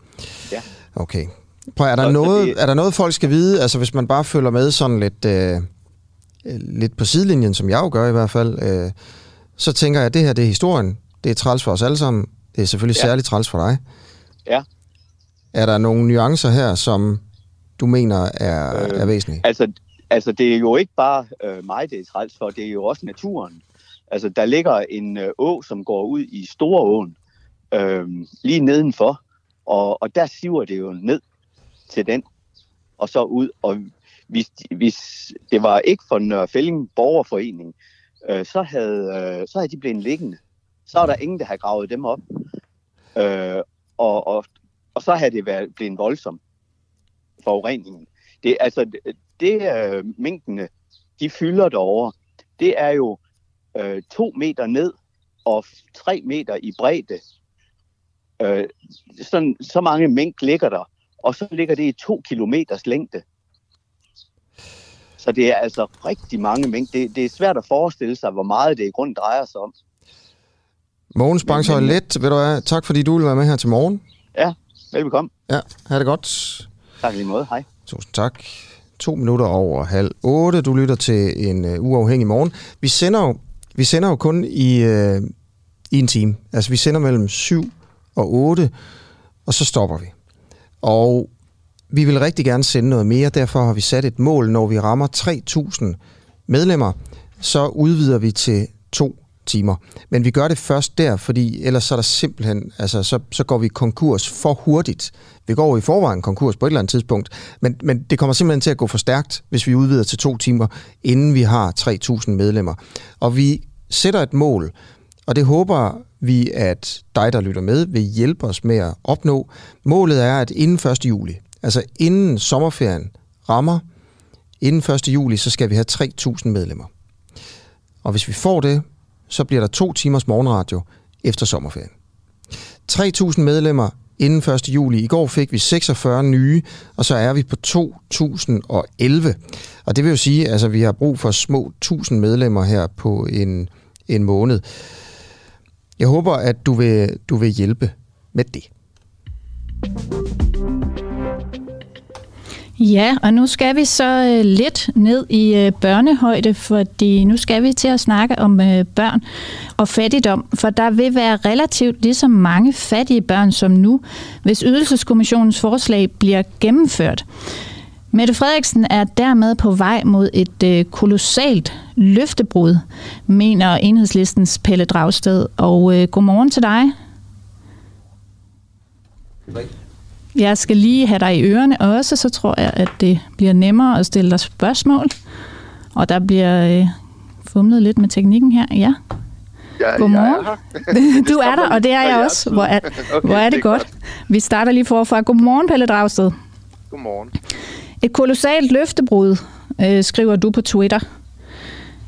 Ja.
Okay. Prøv, er, der og noget, det... er der noget, folk skal vide, altså hvis man bare følger med sådan lidt... Øh, lidt på sidelinjen, som jeg jo gør i hvert fald, øh, så tænker jeg, at det her det er historien. Det er træls for os alle sammen. Det er selvfølgelig ja. særligt træls for dig.
Ja.
Er der nogle nuancer her, som du mener er, øh, er væsentlige?
Altså, altså, det er jo ikke bare øh, mig, det er træls for. Det er jo også naturen. Altså, der ligger en øh, å, som går ud i Storåen, øh, lige nedenfor, og, og der siver det jo ned til den, og så ud, og hvis, hvis det var ikke for Nørrefælling borgerforening, øh, så, havde, øh, så havde de blevet liggende. Så er der ingen, der har gravet dem op. Øh, og, og, og så havde det været blevet voldsom forureningen. Det, altså, det, det øh, mængdene, de fylder derovre, det er jo øh, to meter ned og tre meter i bredde. Øh, sådan, så mange mængd ligger der, og så ligger det i to kilometers længde. Så det er altså rigtig mange mængder. Det, det er svært at forestille sig, hvor meget det i grund drejer sig om.
Mogens Bangsøj Let, ved du hvad, tak fordi du vil være med her til morgen.
Ja, velbekomme.
Ja, ha' det godt.
Tak lige måde, hej.
Tusind tak. To minutter over halv otte. Du lytter til en uh, uafhængig morgen. Vi sender jo, vi sender jo kun i, uh, i en time. Altså, vi sender mellem 7 og 8, og så stopper vi. Og vi vil rigtig gerne sende noget mere, derfor har vi sat et mål, når vi rammer 3.000 medlemmer, så udvider vi til to timer. Men vi gør det først der, fordi ellers så er der simpelthen, altså så, så går vi konkurs for hurtigt. Vi går i forvejen konkurs på et eller andet tidspunkt, men, men det kommer simpelthen til at gå for stærkt, hvis vi udvider til to timer, inden vi har 3.000 medlemmer. Og vi sætter et mål, og det håber vi, at dig, der lytter med, vil hjælpe os med at opnå. Målet er, at inden 1. juli, Altså inden sommerferien rammer, inden 1. juli, så skal vi have 3.000 medlemmer. Og hvis vi får det, så bliver der to timers morgenradio efter sommerferien. 3.000 medlemmer inden 1. juli. I går fik vi 46 nye, og så er vi på 2011. Og det vil jo sige, at altså, vi har brug for små 1000 medlemmer her på en, en måned. Jeg håber, at du vil, du vil hjælpe med det.
Ja, og nu skal vi så øh, lidt ned i øh, børnehøjde, fordi nu skal vi til at snakke om øh, børn og fattigdom, for der vil være relativt lige så mange fattige børn som nu, hvis ydelseskommissionens forslag bliver gennemført. Mette Frederiksen er dermed på vej mod et øh, kolossalt løftebrud, mener enhedslistens Pelle Dragsted. Og øh, godmorgen til dig. Jeg skal lige have dig i ørerne også, så tror jeg, at det bliver nemmere at stille dig spørgsmål. Og der bliver øh, fumlet lidt med teknikken her. Ja.
Ja,
Godmorgen. Er du er der, og det er jeg også. Hvor er, okay, hvor er det, det godt. godt. Vi starter lige forfra. Godmorgen, Pelle Dragsted.
Godmorgen.
Et kolossalt løftebrud, øh, skriver du på Twitter.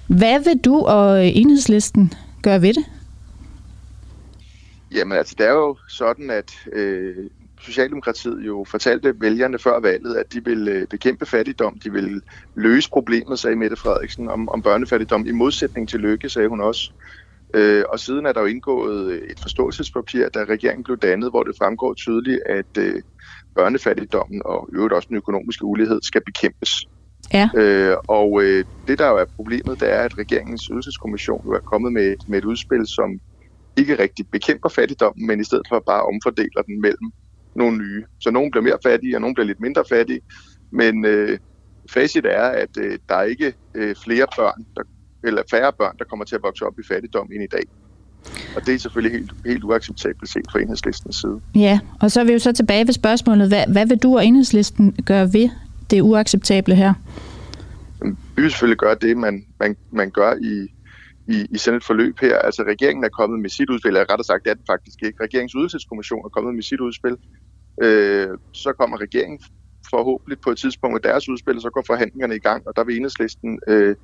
Hvad vil du og enhedslisten gøre ved det?
Jamen altså, det er jo sådan, at øh, Socialdemokratiet jo fortalte vælgerne før valget, at de ville øh, bekæmpe fattigdom, de ville løse problemet, sagde Mette Frederiksen, om, om børnefattigdom, i modsætning til Lykke, sagde hun også. Øh, og siden er der jo indgået øh, et forståelsespapir, da regeringen blev dannet, hvor det fremgår tydeligt, at øh, børnefattigdommen og i øvrigt også den økonomiske ulighed skal bekæmpes.
Ja.
Øh, og øh, det, der jo er problemet, det er, at regeringens ydelseskommission jo er kommet med, med et udspil, som ikke rigtig bekæmper fattigdommen, men i stedet for bare omfordeler den mellem nogle nye. Så nogle bliver mere fattige, og nogle bliver lidt mindre fattige. Men øh, facit er, at øh, der er ikke øh, flere børn, der, eller færre børn, der kommer til at vokse op i fattigdom end i dag. Og det er selvfølgelig helt, helt uacceptabelt set fra enhedslistens side.
Ja, og så er vi jo så tilbage ved spørgsmålet, hvad, hvad vil du og enhedslisten gøre ved det uacceptable her?
Vi vil selvfølgelig gøre det, man, man, man gør i, i, i sådan et forløb her. Altså regeringen er kommet med sit udspil, eller rettere sagt, det er den faktisk ikke. Regeringens ydelseskommission er kommet med sit udspil. Øh, så kommer regeringen forhåbentlig på et tidspunkt med deres udspil, og så går forhandlingerne i gang, og der vil enhedslisten øh,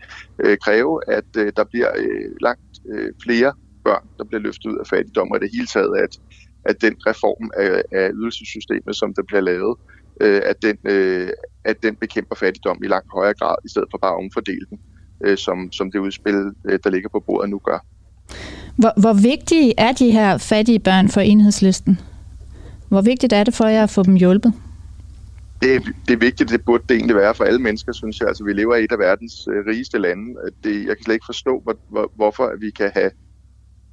øh, kræve, at øh, der bliver øh, langt øh, flere børn, der bliver løftet ud af fattigdom, og det hele taget, at, at den reform af, af ydelsessystemet, som der bliver lavet, øh, at, den, øh, at den bekæmper fattigdom i langt højere grad, i stedet for bare at omfordele den, øh, som, som det udspil, øh, der ligger på bordet nu gør.
Hvor, hvor vigtige er de her fattige børn for enhedslisten? Hvor vigtigt er det for jer at få dem hjulpet?
Det er, det er vigtigt, det burde det egentlig være for alle mennesker, synes jeg. Altså, vi lever i et af verdens øh, rigeste lande. Det, jeg kan slet ikke forstå, hvor, hvor, hvorfor vi kan have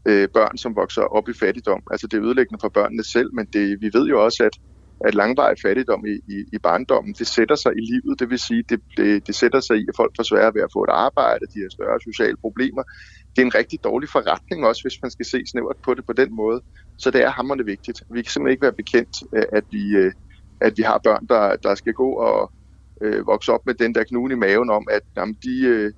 øh, børn, som vokser op i fattigdom. Altså, det er ødelæggende for børnene selv, men det, vi ved jo også, at at langvarig fattigdom i, i, i barndommen, det sætter sig i livet. Det vil sige, det, det, det sætter sig i, at folk får svære ved at få et arbejde, de har større sociale problemer. Det er en rigtig dårlig forretning også, hvis man skal se snævert på det på den måde. Så det er hammerende vigtigt. Vi kan simpelthen ikke være bekendt, øh, at vi, øh, at vi har børn, der, der skal gå og øh, vokse op med den der knude i maven om, at jamen, de, øh,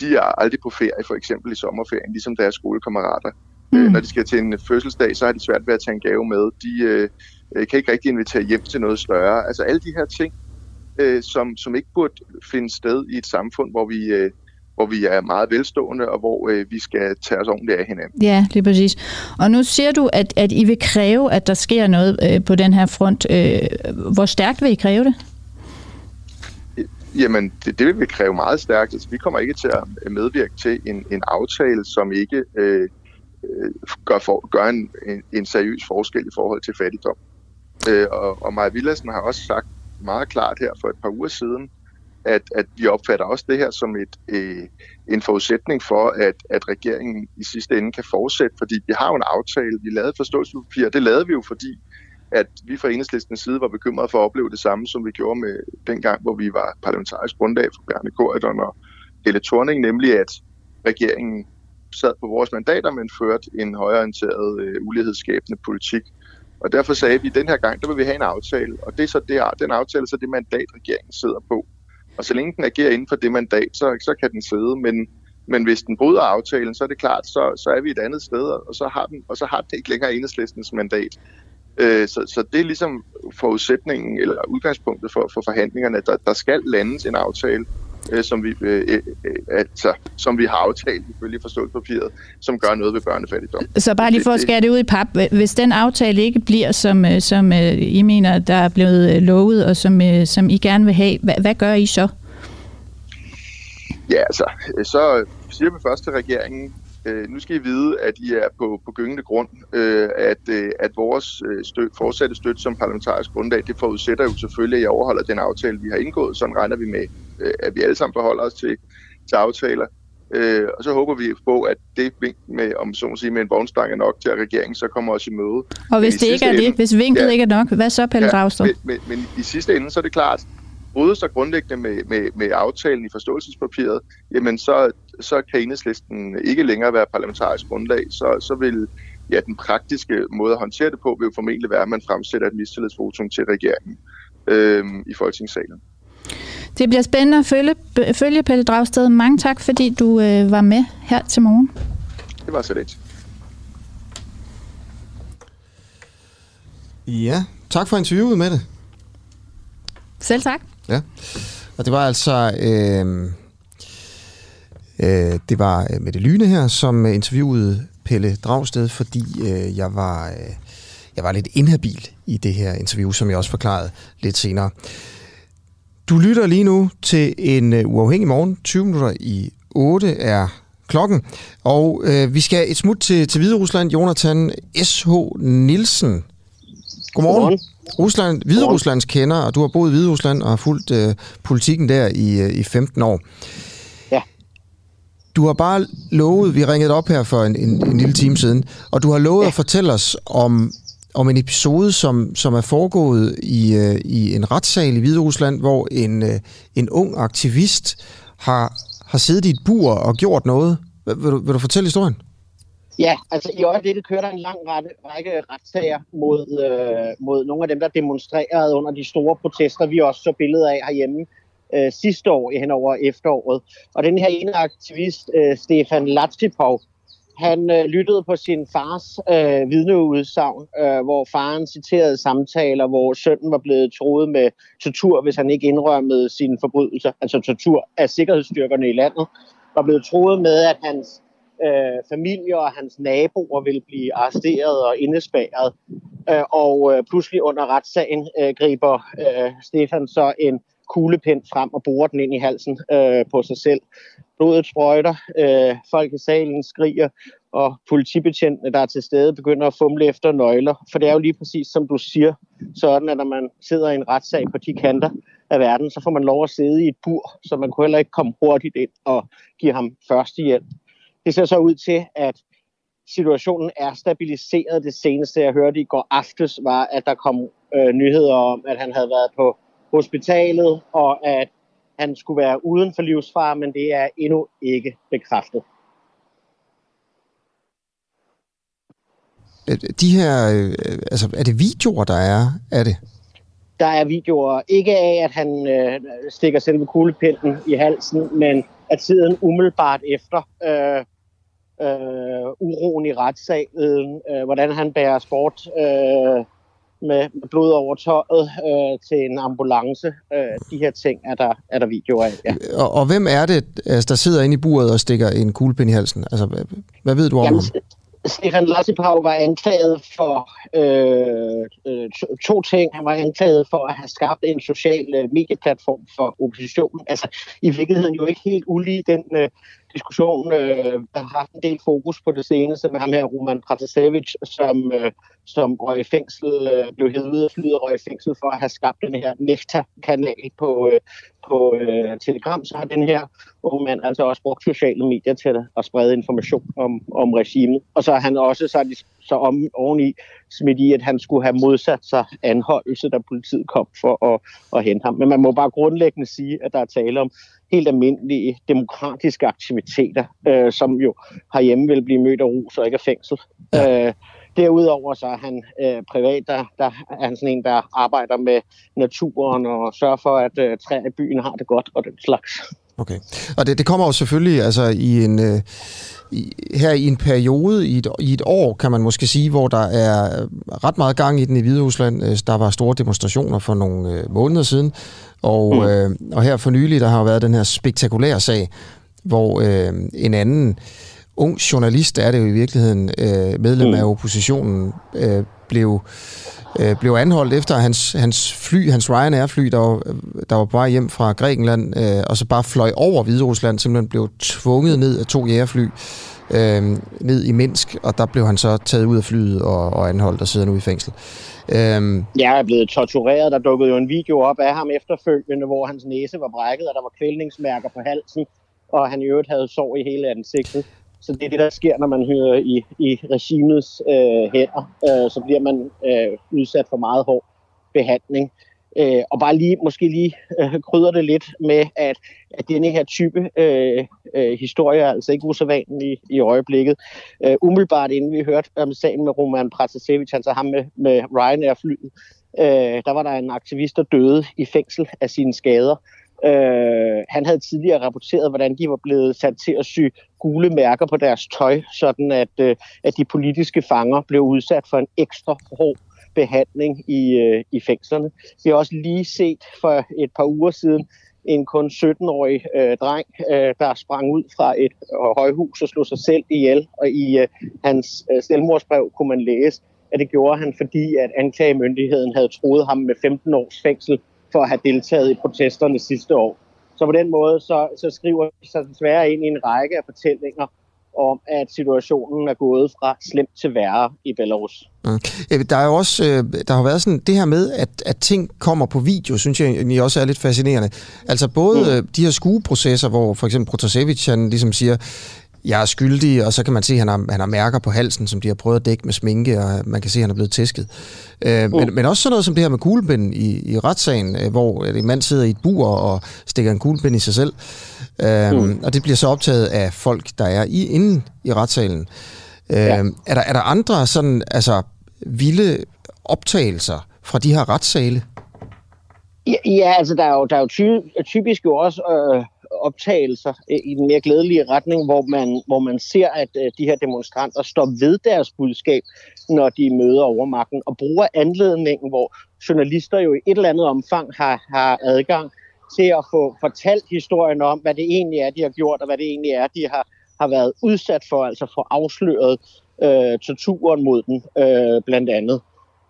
de er aldrig på ferie, for eksempel i sommerferien, ligesom deres skolekammerater. Mm. Øh, når de skal til en fødselsdag, så har de svært ved at tage en gave med. De, øh, øh, kan ikke rigtig invitere hjem til noget større. Altså alle de her ting, øh, som, som ikke burde finde sted i et samfund, hvor vi, øh, hvor vi er meget velstående, og hvor øh, vi skal tage os ordentligt af hinanden.
Ja, lige præcis. Og nu siger du, at, at I vil kræve, at der sker noget øh, på den her front. Øh, hvor stærkt vil I kræve det?
Jamen, det, det vil vi kræve meget stærkt. Altså, vi kommer ikke til at medvirke til en, en aftale, som ikke øh, øh Øh, gør, for, gør en, en, en seriøs forskel i forhold til fattigdom. Øh, og, og Maja Villadsen har også sagt meget klart her for et par uger siden, at, at vi opfatter også det her som et, øh, en forudsætning for, at, at regeringen i sidste ende kan fortsætte, fordi vi har jo en aftale, vi lavede forståelsespapir, det lavede vi jo, fordi at vi fra enhedslistens side var bekymrede for at opleve det samme, som vi gjorde med den gang, hvor vi var parlamentarisk grundlag for Bjarne Korydon og Helle Thorning, nemlig at regeringen sad på vores mandater, men førte en højorienteret øh, ulighedsskabende politik, og derfor sagde vi, at den her gang, der vil vi have en aftale, og det er så det, den aftale, så det mandat, regeringen sidder på. Og så længe den agerer inden for det mandat, så, så kan den sidde, men, men hvis den bryder aftalen, så er det klart, så, så er vi et andet sted, og så har den, og så har den ikke længere enhedslistens mandat. Øh, så, så det er ligesom forudsætningen, eller udgangspunktet for, for forhandlingerne, der, der skal landes en aftale, øh, som, vi, øh, øh, altså, som vi har aftalt ifølge forståelsespapiret, som gør noget ved børnefattigdom.
Så bare lige for at skære det ud i pap. Hvis den aftale ikke bliver, som, øh, som øh, I mener, der er blevet øh, lovet, og som, som I gerne vil have, hvad, hvad gør I så?
Ja, altså, så siger vi først til regeringen, øh, nu skal I vide, at I er på, på gyngende grund, øh, at, øh, at vores øh, støt, fortsatte støtte som parlamentarisk grundlag, det forudsætter jo selvfølgelig, at I overholder den aftale, vi har indgået. Sådan regner vi med, øh, at vi alle sammen forholder os til, til aftaler. Øh, og så håber vi på, at det vink med, om så må sige, med en vognstang er nok til, at regeringen så kommer os i møde.
Og hvis det ikke er ende, det, hvis vinket ja, ikke er nok, hvad så, Pelle ja?
Men, men, men i sidste ende, så er det klart, bryder sig grundlæggende med, med, med aftalen i forståelsespapiret, jamen så, så kan enhedslisten ikke længere være parlamentarisk grundlag, så, så vil ja, den praktiske måde at håndtere det på, vil jo formentlig være, at man fremsætter et mistillidsvotum til regeringen øh, i Folketingssalen.
Det bliver spændende at følge, følge Pelle Dragsted. Mange tak, fordi du øh, var med her til morgen.
Det var så lidt.
Ja, tak for interviewet med det.
Selv tak.
Ja, og det var altså... Øh, øh, det var øh, Mette med det Lyne her, som interviewede Pelle Dragsted, fordi øh, jeg var... Øh, jeg var lidt inhabil i det her interview, som jeg også forklarede lidt senere. Du lytter lige nu til en øh, uafhængig morgen. 20 minutter i 8 er klokken. Og øh, vi skal et smut til, til Hvide Rusland. Jonathan S.H. Nielsen. Godmorgen. Godmorgen. Rusland, Hvide Ruslands kender, og du har boet i Hvide Rusland og har fulgt øh, politikken der i, øh, i 15 år.
Ja.
Du har bare lovet, vi ringede op her for en, en, en lille time siden, og du har lovet ja. at fortælle os om om en episode, som, som er foregået i, øh, i en retssal i Hvide Rusland, hvor en, øh, en ung aktivist har, har siddet i et bur og gjort noget. Vil, vil, du, vil du fortælle historien?
Ja, altså i øjeblikket kører der en lang række, række retssager mod, øh, mod nogle af dem, der demonstrerede under de store protester, vi også så billeder af herhjemme øh, sidste år hen over efteråret. Og den her ene aktivist, øh, Stefan Latsipov, han øh, lyttede på sin fars øh, vidneudsagn, øh, hvor faren citerede samtaler, hvor sønnen var blevet troet med tortur, hvis han ikke indrømmede sine forbrydelser, altså tortur af sikkerhedsstyrkerne i landet, var blevet troet med, at hans øh, familie og hans naboer ville blive arresteret og indespærret. Øh, og øh, pludselig under retssagen øh, griber øh, Stefan så en kuglepind frem og borer den ind i halsen øh, på sig selv. Blodet sprøjter, øh, folk i salen skriger, og politibetjentene, der er til stede, begynder at fumle efter nøgler. For det er jo lige præcis, som du siger, sådan at når man sidder i en retssag på de kanter af verden, så får man lov at sidde i et bur, så man kunne heller ikke komme hurtigt ind og give ham førstehjælp. Det ser så ud til, at situationen er stabiliseret. Det seneste, jeg hørte i går aftes, var, at der kom øh, nyheder om, at han havde været på hospitalet, og at han skulle være uden for livsfare, men det er endnu ikke bekræftet.
De her, øh, altså er det videoer, der er af det?
Der er videoer, ikke af, at han øh, stikker selve kuglepinden i halsen, men at tiden umiddelbart efter øh, øh, uroen i retssalen, øh, hvordan han bærer sport øh, med, med blod over tøjet øh, til en ambulance. Øh, de her ting er der, er der videoer af, ja.
Og, og hvem er det, altså, der sidder inde i buret og stikker en kuglepind i halsen? Altså, hvad, hvad ved du om Jamen, ham?
Stefan Lassipau var anklaget for øh, øh, to, to ting. Han var anklaget for at have skabt en social øh, medieplatform for oppositionen. Altså i virkeligheden jo ikke helt ulige den øh, diskussion, øh, der har haft en del fokus på det seneste med ham her, Roman Pratasevic, som, øh, som røg i fængsel, øh, blev hævet ud af flyet og røg i fængsel for at have skabt den her Nefta-kanal på, øh, på øh, Telegram. Så har den her unge mand altså også brugt sociale medier til at sprede information om, om regimet. Og så har han også så, de, så om, oveni smidt i, at han skulle have modsat sig anholdelse, da politiet kom for at, at hente ham. Men man må bare grundlæggende sige, at der er tale om helt almindelige demokratiske aktiviteter, øh, som jo herhjemme vil blive mødt af rus og ikke af fængsel. Ja. Øh, derudover så er han øh, privat, der, der er han sådan en, der arbejder med naturen og sørger for, at øh, træer i byen har det godt og den slags.
Okay. Og det, det kommer jo selvfølgelig altså i en øh, i, her i en periode i et, i et år kan man måske sige, hvor der er ret meget gang i den i Hviderusland. Øh, der var store demonstrationer for nogle øh, måneder siden, og mm. øh, og her for nylig der har været den her spektakulære sag, hvor øh, en anden ung journalist er det jo i virkeligheden øh, medlem mm. af oppositionen øh, blev øh, blev anholdt efter hans, hans fly, hans Ryanair-fly, der var, der var på vej hjem fra Grækenland, øh, og så bare fløj over Hviderusland, simpelthen blev tvunget ned af to jægerfly øh, ned i Minsk, og der blev han så taget ud af flyet og, og anholdt og sidder nu i fængsel.
Øhm. Jeg er blevet tortureret. Der dukkede jo en video op af ham efterfølgende, hvor hans næse var brækket, og der var kvælningsmærker på halsen, og han i øvrigt havde sår i hele ansigtet. Så det er det, der sker, når man hører i, i regimets øh, hænder. Øh, så bliver man øh, udsat for meget hård behandling. Øh, og bare lige, måske lige øh, krydder det lidt med, at, at denne her type øh, øh, historie er altså ikke usædvanlig i, i øjeblikket. Øh, umiddelbart inden vi hørte om sagen med Roman Pratasevich, altså ham med, med Ryanair-flyet, øh, der var der en aktivist, der døde i fængsel af sine skader. Øh, han havde tidligere rapporteret, hvordan de var blevet sat til at sy gule mærker på deres tøj, sådan at, øh, at de politiske fanger blev udsat for en ekstra hård behandling i, øh, i fængslerne. Vi har også lige set for et par uger siden en kun 17-årig øh, dreng, øh, der sprang ud fra et øh, højhus og slog sig selv ihjel. Og i øh, hans øh, selvmordsbrev kunne man læse, at det gjorde han, fordi at anklagemyndigheden havde troet ham med 15 års fængsel for at have deltaget i protesterne sidste år. Så på den måde så, så skriver de sig desværre ind i en række af fortællinger om, at situationen er gået fra slemt til værre i Belarus.
Mm. Der er jo også, øh, der har været sådan det her med, at, at ting kommer på video, synes jeg egentlig også er lidt fascinerende. Altså både mm. de her skueprocesser, hvor for eksempel Protasevich, han ligesom siger, jeg er skyldig, og så kan man se, at han har, han har mærker på halsen, som de har prøvet at dække med sminke, og man kan se, at han er blevet tæsket. Øh, mm. men, men også sådan noget som det her med kuglepinden i, i retssagen, øh, hvor en mand sidder i et bur og stikker en kuglepind i sig selv. Øh, mm. Og det bliver så optaget af folk, der er i, inde i retssalen. Ja. Øh, er, der, er der andre sådan, altså, vilde optagelser fra de her retssale?
Ja, ja altså der er jo, der er jo ty, typisk jo også øh, optagelser øh, i den mere glædelige retning, hvor man, hvor man ser, at øh, de her demonstranter står ved deres budskab, når de møder overmagten, og bruger anledningen, hvor journalister jo i et eller andet omfang har, har adgang til at få fortalt historien om, hvad det egentlig er, de har gjort, og hvad det egentlig er, de har, har været udsat for, altså for afsløret øh, torturen mod dem, øh, blandt andet.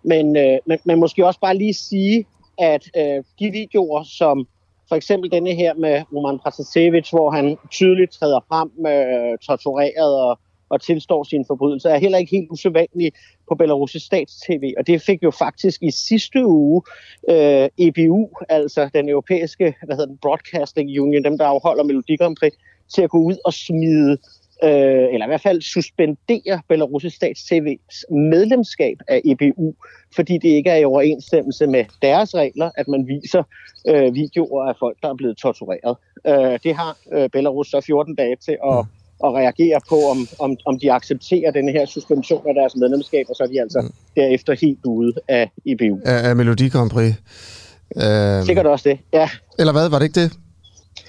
Men, øh, men, men måske også bare lige sige, at øh, de videoer, som for eksempel denne her med Roman Pratasevich, hvor han tydeligt træder frem med tortureret og, og tilstår sine forbrydelser, er heller ikke helt usædvanlig på Belarus' stats-tv. Og det fik jo faktisk i sidste uge øh, EBU, altså den europæiske hvad hedder den, Broadcasting Union, dem der afholder Melodi Grand Prix, til at gå ud og smide øh, eller i hvert fald suspendere Belarus' stats-TV's medlemskab af EBU, fordi det ikke er i overensstemmelse med deres regler, at man viser øh, videoer af folk, der er blevet tortureret. Øh, det har øh, Belarus så 14 dage til at, mm. at reagere på, om, om, om de accepterer denne her suspension af deres medlemskab, og så er de altså mm. derefter helt ude af EBU.
Af, af Melodi Grand Prix.
Øh, Sikkert også det, ja.
Eller hvad, var det ikke det?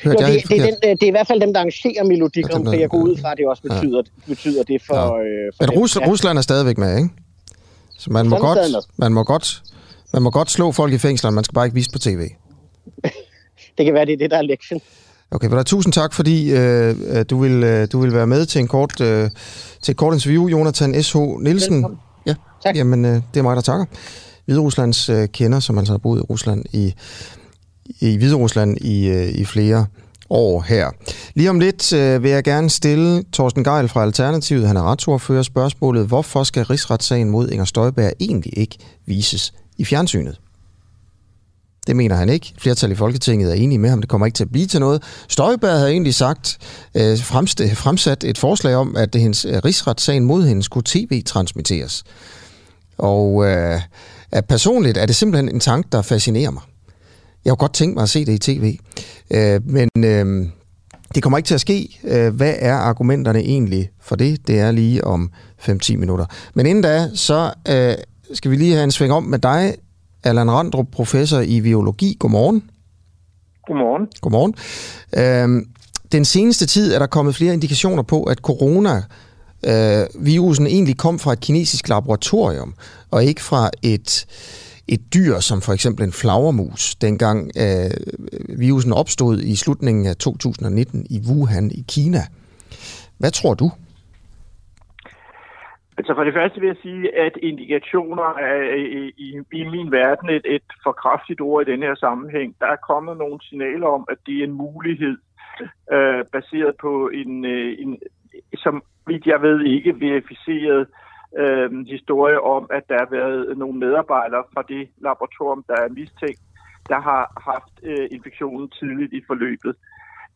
Hørte jo, det, det, er den, det er i hvert fald dem, der arrangerer Melodi Grand Prix. Jeg går ud fra, at det også betyder, ja. betyder det for... Ja. Øh, for
Men. Rus, ja. Rusland er stadigvæk med, ikke? Så man må, godt, man, må godt, man må godt slå folk i fængslerne, man skal bare ikke vise på tv.
det kan være, det er det, der er lektion.
Okay, men tusind tak, fordi øh, du, vil, øh, du vil være med til en kort, øh, til et kort interview. Jonathan S.H. Nielsen. Velkommen. Ja, tak. Jamen, øh, det er mig, der takker. Hvide Ruslands øh, kender, som altså har boet i Rusland i i Hviderusland i, øh, i flere år her. Lige om lidt øh, vil jeg gerne stille Thorsten Geil fra Alternativet, han er retsordfører, spørgsmålet, hvorfor skal rigsretssagen mod Inger Støjberg egentlig ikke vises i fjernsynet? Det mener han ikke. Flertal i Folketinget er enige med ham. Det kommer ikke til at blive til noget. Støjberg havde egentlig sagt, øh, fremsat et forslag om, at hendes øh, rigsretssagen mod hende skulle tv-transmitteres. Og øh, at personligt er det simpelthen en tanke, der fascinerer mig. Jeg har godt tænkt mig at se det i tv, øh, men øh, det kommer ikke til at ske. Øh, hvad er argumenterne egentlig for det? Det er lige om 5-10 minutter. Men inden da, så øh, skal vi lige have en sving om med dig, Allan Randrup, professor i biologi. Godmorgen.
Godmorgen.
Godmorgen. Øh, den seneste tid er der kommet flere indikationer på, at corona øh, virusen egentlig kom fra et kinesisk laboratorium, og ikke fra et et dyr, som for eksempel en flagermus, dengang øh, virusen opstod i slutningen af 2019 i Wuhan i Kina. Hvad tror du?
Altså for det første vil jeg sige, at indikationer er i, i, i min verden et, et for kraftigt ord i den her sammenhæng. Der er kommet nogle signaler om, at det er en mulighed, øh, baseret på en, øh, en, som vidt jeg ved ikke verificeret øh, historie om, at der har været nogle medarbejdere fra det laboratorium, der er mistænkt, der har haft øh, infektionen tidligt i forløbet.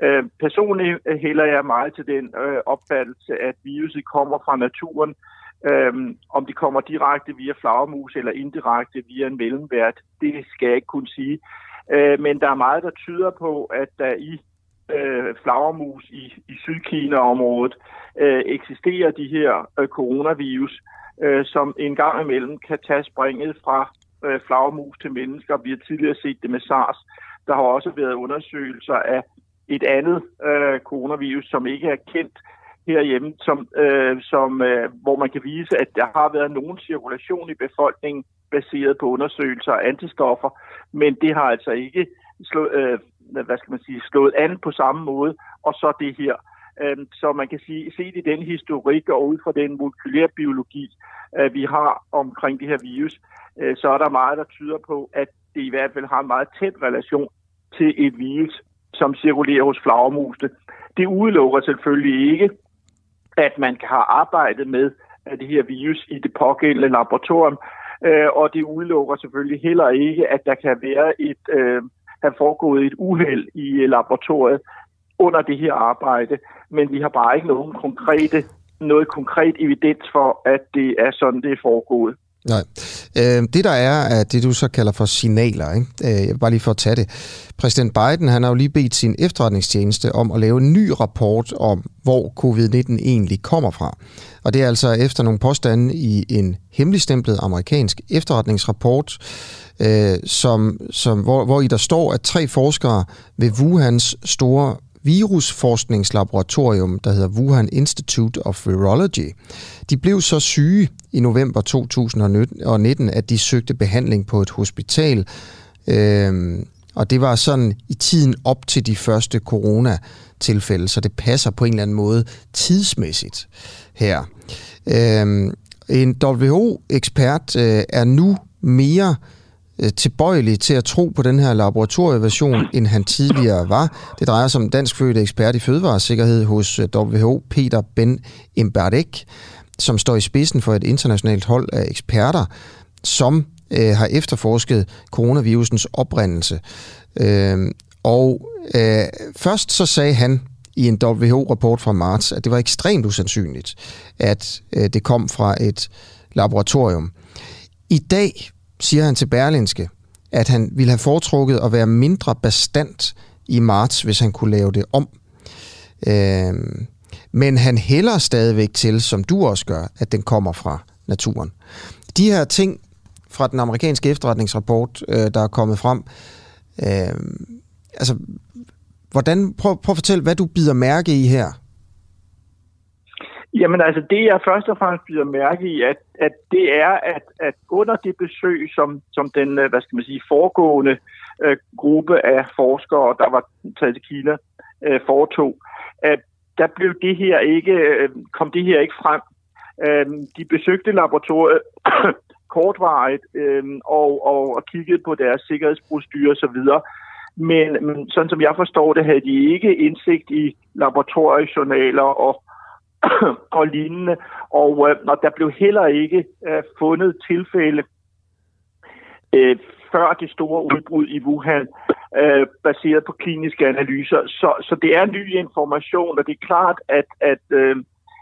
Øh, personligt øh, hælder jeg meget til den øh, opfattelse, at viruset kommer fra naturen. Øh, om det kommer direkte via flagermus eller indirekte via en mellemvært, det skal jeg ikke kunne sige. Øh, men der er meget, der tyder på, at der i øh, flagermus i, i Sydkina-området øh, eksisterer de her øh, coronavirus, øh, som en gang imellem kan tage springet fra øh, flagermus til mennesker. Vi har tidligere set det med SARS. Der har også været undersøgelser af et andet øh, coronavirus, som ikke er kendt herhjemme, som, øh, som, øh, hvor man kan vise, at der har været nogen cirkulation i befolkningen baseret på undersøgelser af antistoffer, men det har altså ikke slå, øh, hvad skal man sige, slået an på samme måde, og så det her. Øh, så man kan sige, set i den historik og ud fra den molekylære biologi, øh, vi har omkring det her virus, øh, så er der meget, der tyder på, at det i hvert fald har en meget tæt relation til et virus, som cirkulerer hos flagermusene. Det udelukker selvfølgelig ikke, at man kan have arbejdet med øh, det her virus i det pågældende laboratorium, øh, og det udelukker selvfølgelig heller ikke, at der kan være et, øh, have foregået et uheld i øh, laboratoriet under det her arbejde, men vi har bare ikke nogen konkrete, noget konkret evidens for, at det er sådan, det er foregået.
Nej. Øh, det der er, er det, du så kalder for signaler. Ikke? Øh, jeg vil bare lige for at tage det. Præsident Biden han har jo lige bedt sin efterretningstjeneste om at lave en ny rapport om, hvor covid-19 egentlig kommer fra. Og det er altså efter nogle påstande i en hemmeligstemplet amerikansk efterretningsrapport, øh, som, som, hvor, hvor i der står, at tre forskere ved Wuhans store virusforskningslaboratorium, der hedder Wuhan Institute of Virology. De blev så syge i november 2019, at de søgte behandling på et hospital. Øhm, og det var sådan i tiden op til de første corona-tilfælde, så det passer på en eller anden måde tidsmæssigt her. Øhm, en WHO-ekspert øh, er nu mere Øh, Øh, tilbøjelig til at tro på den her laboratorieversion, end han tidligere var. Det drejer sig om dansk fødte ekspert i fødevaresikkerhed hos øh, WHO, Peter Ben Imberdek, som står i spidsen for et internationalt hold af eksperter, som øh, har efterforsket coronavirusens oprindelse. Øh, og øh, først så sagde han i en WHO-rapport fra marts, at det var ekstremt usandsynligt, at øh, det kom fra et laboratorium. I dag siger han til Berlinske, at han ville have foretrukket at være mindre bestandt i marts, hvis han kunne lave det om. Øh, men han hælder stadigvæk til, som du også gør, at den kommer fra naturen. De her ting fra den amerikanske efterretningsrapport, øh, der er kommet frem, øh, altså, hvordan, prøv, prøv at fortælle, hvad du bider mærke i her.
Jamen altså, det jeg først og fremmest bliver mærke i, at, at det er, at, at under det besøg, som, som den, øh, hvad skal man sige, foregående øh, gruppe af forskere, der var taget til Kina, øh, foretog, at der blev det her ikke, øh, kom det her ikke frem. Øh, de besøgte laboratoriet kortvarigt øh, og, og, og kiggede på deres sikkerhedsprocedurer osv., men, men sådan som jeg forstår det, havde de ikke indsigt i laboratoriejournaler og og lignende. Og, øh, og der blev heller ikke øh, fundet tilfælde øh, før det store udbrud i Wuhan, øh, baseret på kliniske analyser. Så, så det er ny information, og det er klart, at, at, øh,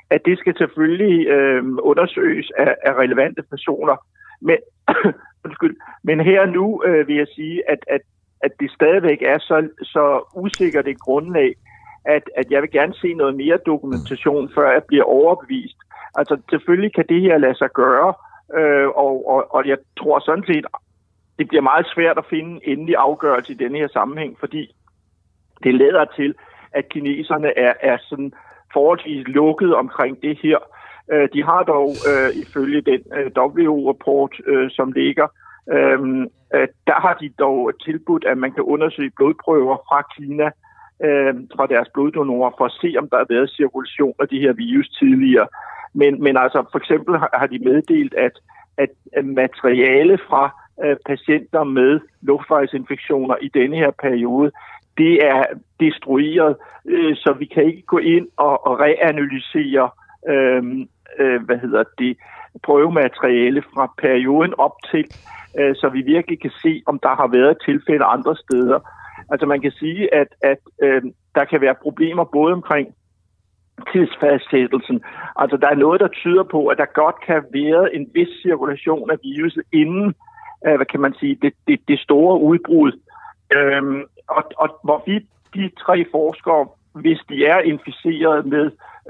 at det skal selvfølgelig øh, undersøges af, af relevante personer. Men, undskyld, men her nu øh, vil jeg sige, at, at, at det stadigvæk er så, så usikkert et grundlag, at, at jeg vil gerne se noget mere dokumentation, før jeg bliver overbevist. Altså selvfølgelig kan det her lade sig gøre, øh, og, og, og jeg tror sådan set, det bliver meget svært at finde en endelig afgørelse i denne her sammenhæng, fordi det lader til, at kineserne er, er sådan forholdsvis lukket omkring det her. Øh, de har dog øh, ifølge den øh, WHO-rapport, øh, som ligger, øh, der har de dog tilbudt, at man kan undersøge blodprøver fra Kina øh, fra deres bloddonorer for at se, om der har været cirkulation af de her virus tidligere. Men, men altså for eksempel har, har de meddelt, at, at, materiale fra øh, patienter med luftvejsinfektioner i denne her periode, det er destrueret, øh, så vi kan ikke gå ind og, og reanalysere øh, øh, hvad hedder det, prøvemateriale fra perioden op til, øh, så vi virkelig kan se, om der har været tilfælde andre steder. Altså man kan sige, at, at øh, der kan være problemer både omkring tidsfastsættelsen. Altså der er noget, der tyder på, at der godt kan være en vis cirkulation af viruset inden, øh, hvad kan man sige, det, det, det store udbrud. Øhm, og, og hvorvidt de tre forskere, hvis de er inficeret med,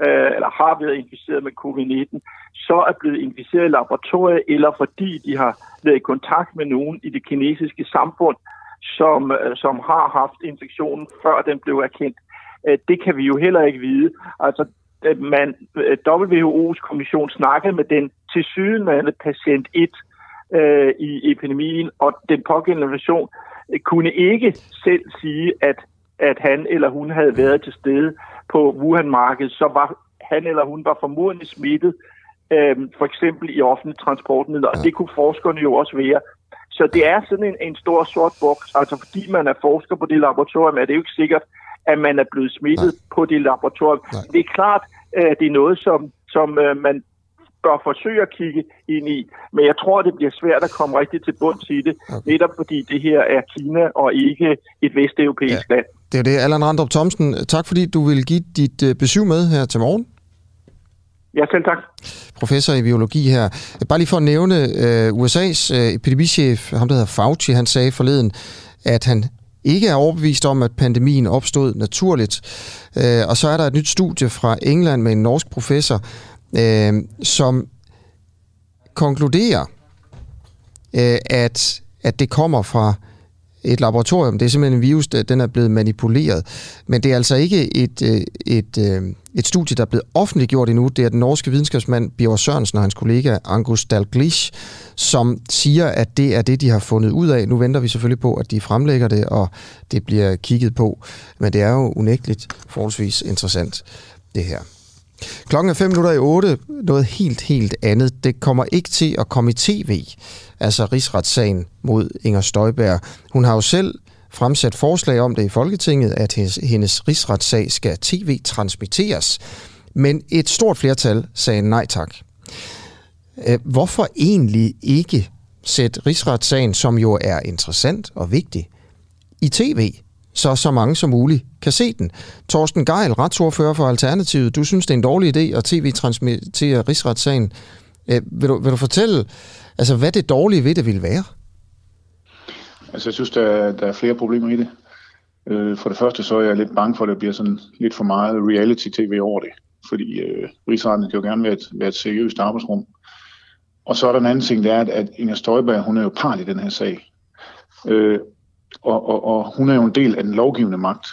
øh, eller har været inficeret med covid-19, så er blevet inficeret i laboratoriet, eller fordi de har været i kontakt med nogen i det kinesiske samfund, øh, som har haft infektionen, før den blev erkendt. Øh, det kan vi jo heller ikke vide. Altså, øh, man, WHO's kommission snakkede med den tilsyneladende patient 1 øh, i epidemien, og den pågældende version kunne ikke selv sige, at, at han eller hun havde været til stede på Wuhan-markedet, så var han eller hun var formodentlig smittet, øh, for eksempel i offentlige transportmidler, og det kunne forskerne jo også være. Så det er sådan en, en stor sort boks. Altså fordi man er forsker på det laboratorium, er det jo ikke sikkert, at man er blevet smittet Nej. på det laboratorium. Nej. Det er klart, at det er noget, som, som uh, man bør forsøge at kigge ind i. Men jeg tror, det bliver svært at komme rigtig til bunds i det, okay. netop fordi det her er Kina og ikke et vesteuropæisk ja. land.
Det er det. Allan Randrup Thomsen, tak fordi du vil give dit uh, besøg med her til morgen.
Ja, selv tak.
Professor i biologi her. Bare lige for at nævne øh, USA's øh, epidemichef, ham der hedder Fauci, han sagde forleden, at han ikke er overbevist om, at pandemien opstod naturligt. Øh, og så er der et nyt studie fra England med en norsk professor, øh, som konkluderer, øh, at, at det kommer fra et laboratorium. Det er simpelthen en virus, der, den er blevet manipuleret. Men det er altså ikke et, øh, et, et, øh, et studie, der er blevet offentliggjort endnu. Det er den norske videnskabsmand Bjørn Sørensen og hans kollega Angus Dalglish, som siger, at det er det, de har fundet ud af. Nu venter vi selvfølgelig på, at de fremlægger det, og det bliver kigget på. Men det er jo unægteligt forholdsvis interessant, det her. Klokken er 5 minutter i 8. Noget helt, helt andet. Det kommer ikke til at komme i tv, altså rigsretssagen mod Inger Støjberg. Hun har jo selv fremsat forslag om det i Folketinget, at hendes, hendes rigsretssag skal tv-transmitteres. Men et stort flertal sagde nej tak. Hvorfor egentlig ikke sætte rigsretssagen, som jo er interessant og vigtig, i tv? Så så mange som muligt kan se den. Torsten Geil, retsordfører for Alternativet, du synes, det er en dårlig idé at tv-transmittere rigsretssagen. Øh, vil, du, vil du fortælle, altså, hvad det dårlige ved det vil være?
Altså, jeg synes, der der er flere problemer i det. Øh, for det første, så er jeg lidt bange for, at det bliver sådan lidt for meget reality-tv over det. Fordi øh, rigsretten kan jo gerne være et, være et seriøst arbejdsrum. Og så er der en anden ting, det er, at, at Inger Støjberg, hun er jo part i den her sag. Øh, og, og, og hun er jo en del af den lovgivende magt,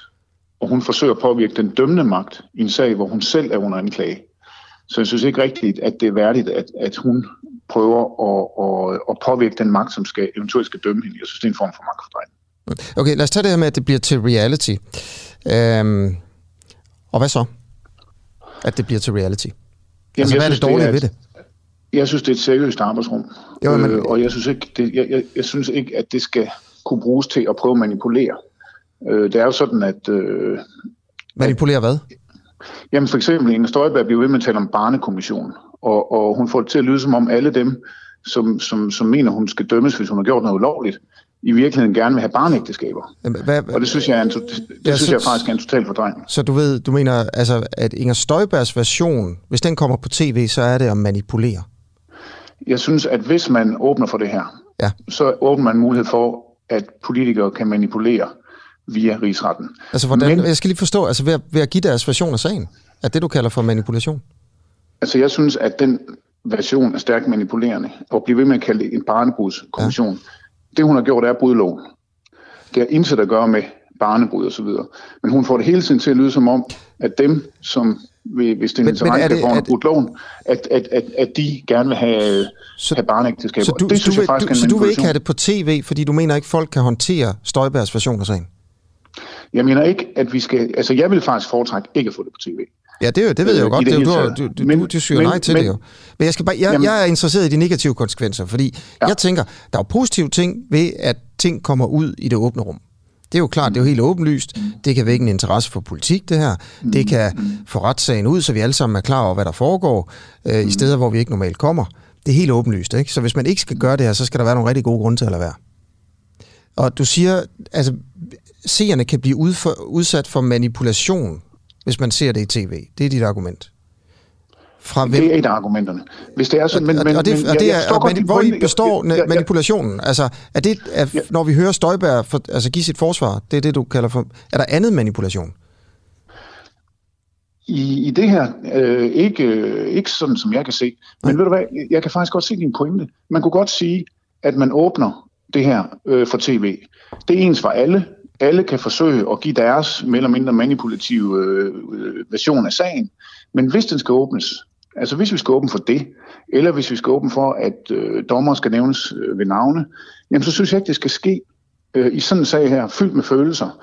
og hun forsøger at påvirke den dømmende magt i en sag, hvor hun selv er under anklage. Så jeg synes ikke rigtigt, at det er værdigt, at, at hun prøver at, at, at påvirke den magt, som skal, eventuelt skal dømme hende. Jeg synes, det er en form for magtfordrejning.
Okay, lad os tage det her med, at det bliver til reality. Øhm, og hvad så? At det bliver til reality? Jamen, altså, hvad er det dårlige det er, ved det?
Jeg synes, det er et seriøst arbejdsrum. Jo, men... øh, og jeg synes, ikke, det, jeg, jeg, jeg synes ikke, at det skal kunne bruges til at prøve at manipulere. Øh, det er jo sådan, at... Øh,
manipulere hvad?
Jamen for eksempel, Inger Støjberg bliver ved med at tale om barnekommission, og, og hun får det til at lyde som om alle dem, som, som, som mener, hun skal dømmes, hvis hun har gjort noget ulovligt, i virkeligheden gerne vil have barneægteskaber. Hvad, og det synes jeg, er en, det ja, synes så, jeg faktisk er en total fordrejning.
Så du ved, du mener, altså, at Inger Støjbergs version, hvis den kommer på tv, så er det at manipulere?
Jeg synes, at hvis man åbner for det her, ja. så åbner man mulighed for at politikere kan manipulere via rigsretten.
Altså, hvordan, Men, jeg skal lige forstå, altså ved at, ved at give deres version af sagen, er det, du kalder for manipulation?
Altså, jeg synes, at den version er stærkt manipulerende, og bliver ved med at kalde det en barnebrudskommission. Ja. Det, hun har gjort, er at bryde loven. Det har intet at gøre med barnebrud og så videre. Men hun får det hele tiden til at lyde som om, at dem, som hvis det er en interesse for at bruge loven, at, at, at, at de gerne vil have, så, have barneægteskaber.
Så du, det synes du, jeg faktisk du, så du vil ikke have det på tv, fordi du mener ikke, folk kan håndtere Støjbergs version af sagen?
Jeg mener ikke, at vi skal... Altså, jeg vil faktisk foretrække ikke at få det på tv.
Ja, det, det ved jeg jo øh, godt. Det, det, du, du, du, men, du, siger men, nej til men, det jo. Men jeg, skal bare, jeg, jamen, jeg er interesseret i de negative konsekvenser, fordi ja. jeg tænker, der er positive ting ved, at ting kommer ud i det åbne rum. Det er jo klart, det er jo helt åbenlyst. Det kan vække en interesse for politik, det her. Det kan få retssagen ud, så vi alle sammen er klar over, hvad der foregår, øh, i steder, hvor vi ikke normalt kommer. Det er helt åbenlyst, ikke? Så hvis man ikke skal gøre det her, så skal der være nogle rigtig gode grunde til at lade være. Og du siger, altså, seerne kan blive udsat for manipulation, hvis man ser det i tv. Det er dit argument.
Fra hvem? Det er et af argumenterne. Hvis det er sådan, men,
men, og det, men, og det er, og mani, hvor I består jeg, jeg, manipulationen? Altså, er det, er, ja. når vi hører Støjberg for, altså, give sit forsvar, det er det, du kalder for... Er der andet manipulation?
I, i det her, øh, ikke, øh, ikke sådan, som jeg kan se. Men Nej. ved du hvad, jeg kan faktisk godt se din pointe. Man kunne godt sige, at man åbner det her øh, for tv. Det er ens for alle. Alle kan forsøge at give deres mere eller mindre manipulative øh, øh version af sagen. Men hvis den skal åbnes, Altså hvis vi skal åbne for det, eller hvis vi skal åbne for, at øh, dommer skal nævnes øh, ved navne, jamen så synes jeg ikke, det skal ske øh, i sådan en sag her, fyldt med følelser.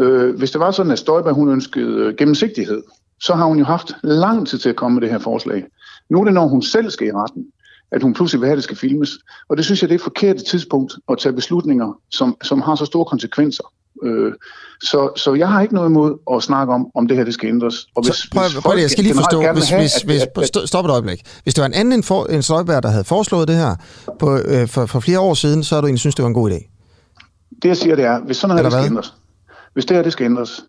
Øh, hvis det var sådan, at Støjberg hun ønskede øh, gennemsigtighed, så har hun jo haft lang tid til at komme med det her forslag. Nu er det, når hun selv skal i retten, at hun pludselig vil have, at det skal filmes. Og det synes jeg, det er et forkert tidspunkt at tage beslutninger, som, som har så store konsekvenser. Øh, så, så jeg har ikke noget imod at snakke om, om det her det skal ændres.
Og hvis, så prøv, hvis prøv, jeg skal lige forstå, hvis, have, hvis, at, hvis, at, at, stop et øjeblik. Hvis det var en anden end, for, end Støjberg, der havde foreslået det her på, øh, for, for flere år siden, så har du egentlig synes, det var en god idé.
Det jeg siger, det er, hvis sådan noget det skal ændres, hvis det her det skal ændres,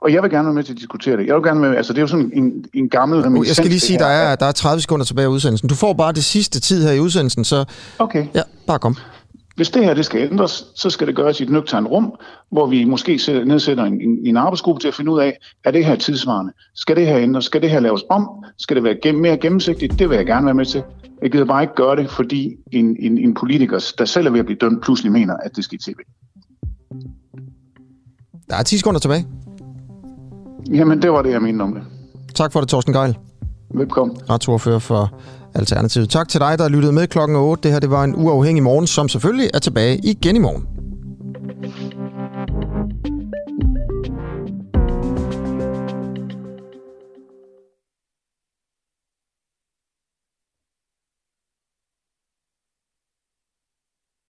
Og jeg vil gerne være med til at diskutere det. Jeg vil gerne være med, altså det er jo sådan en, en gammel
reminiscens. Jeg skal lige sige, der er, der er 30 sekunder tilbage i udsendelsen. Du får bare det sidste tid her i udsendelsen, så
okay.
ja, bare kom.
Hvis det her det skal ændres, så skal det gøres i et nøgternt rum, hvor vi måske nedsætter en, en, en arbejdsgruppe til at finde ud af, er det her tidsvarende? Skal det her ændres? Skal det her laves om? Skal det være gennem, mere gennemsigtigt? Det vil jeg gerne være med til. Jeg gider bare ikke gøre det, fordi en, en, en politiker, der selv er ved at blive dømt, pludselig mener, at det skal i tv.
Der er 10 sekunder tilbage.
Jamen, det var det, jeg mente om det.
Tak for det, Torsten Geil.
Velkommen.
Retsordfører for Alternativet. Tak til dig, der lyttede med klokken 8. Det her det var en uafhængig morgen, som selvfølgelig er tilbage igen i morgen.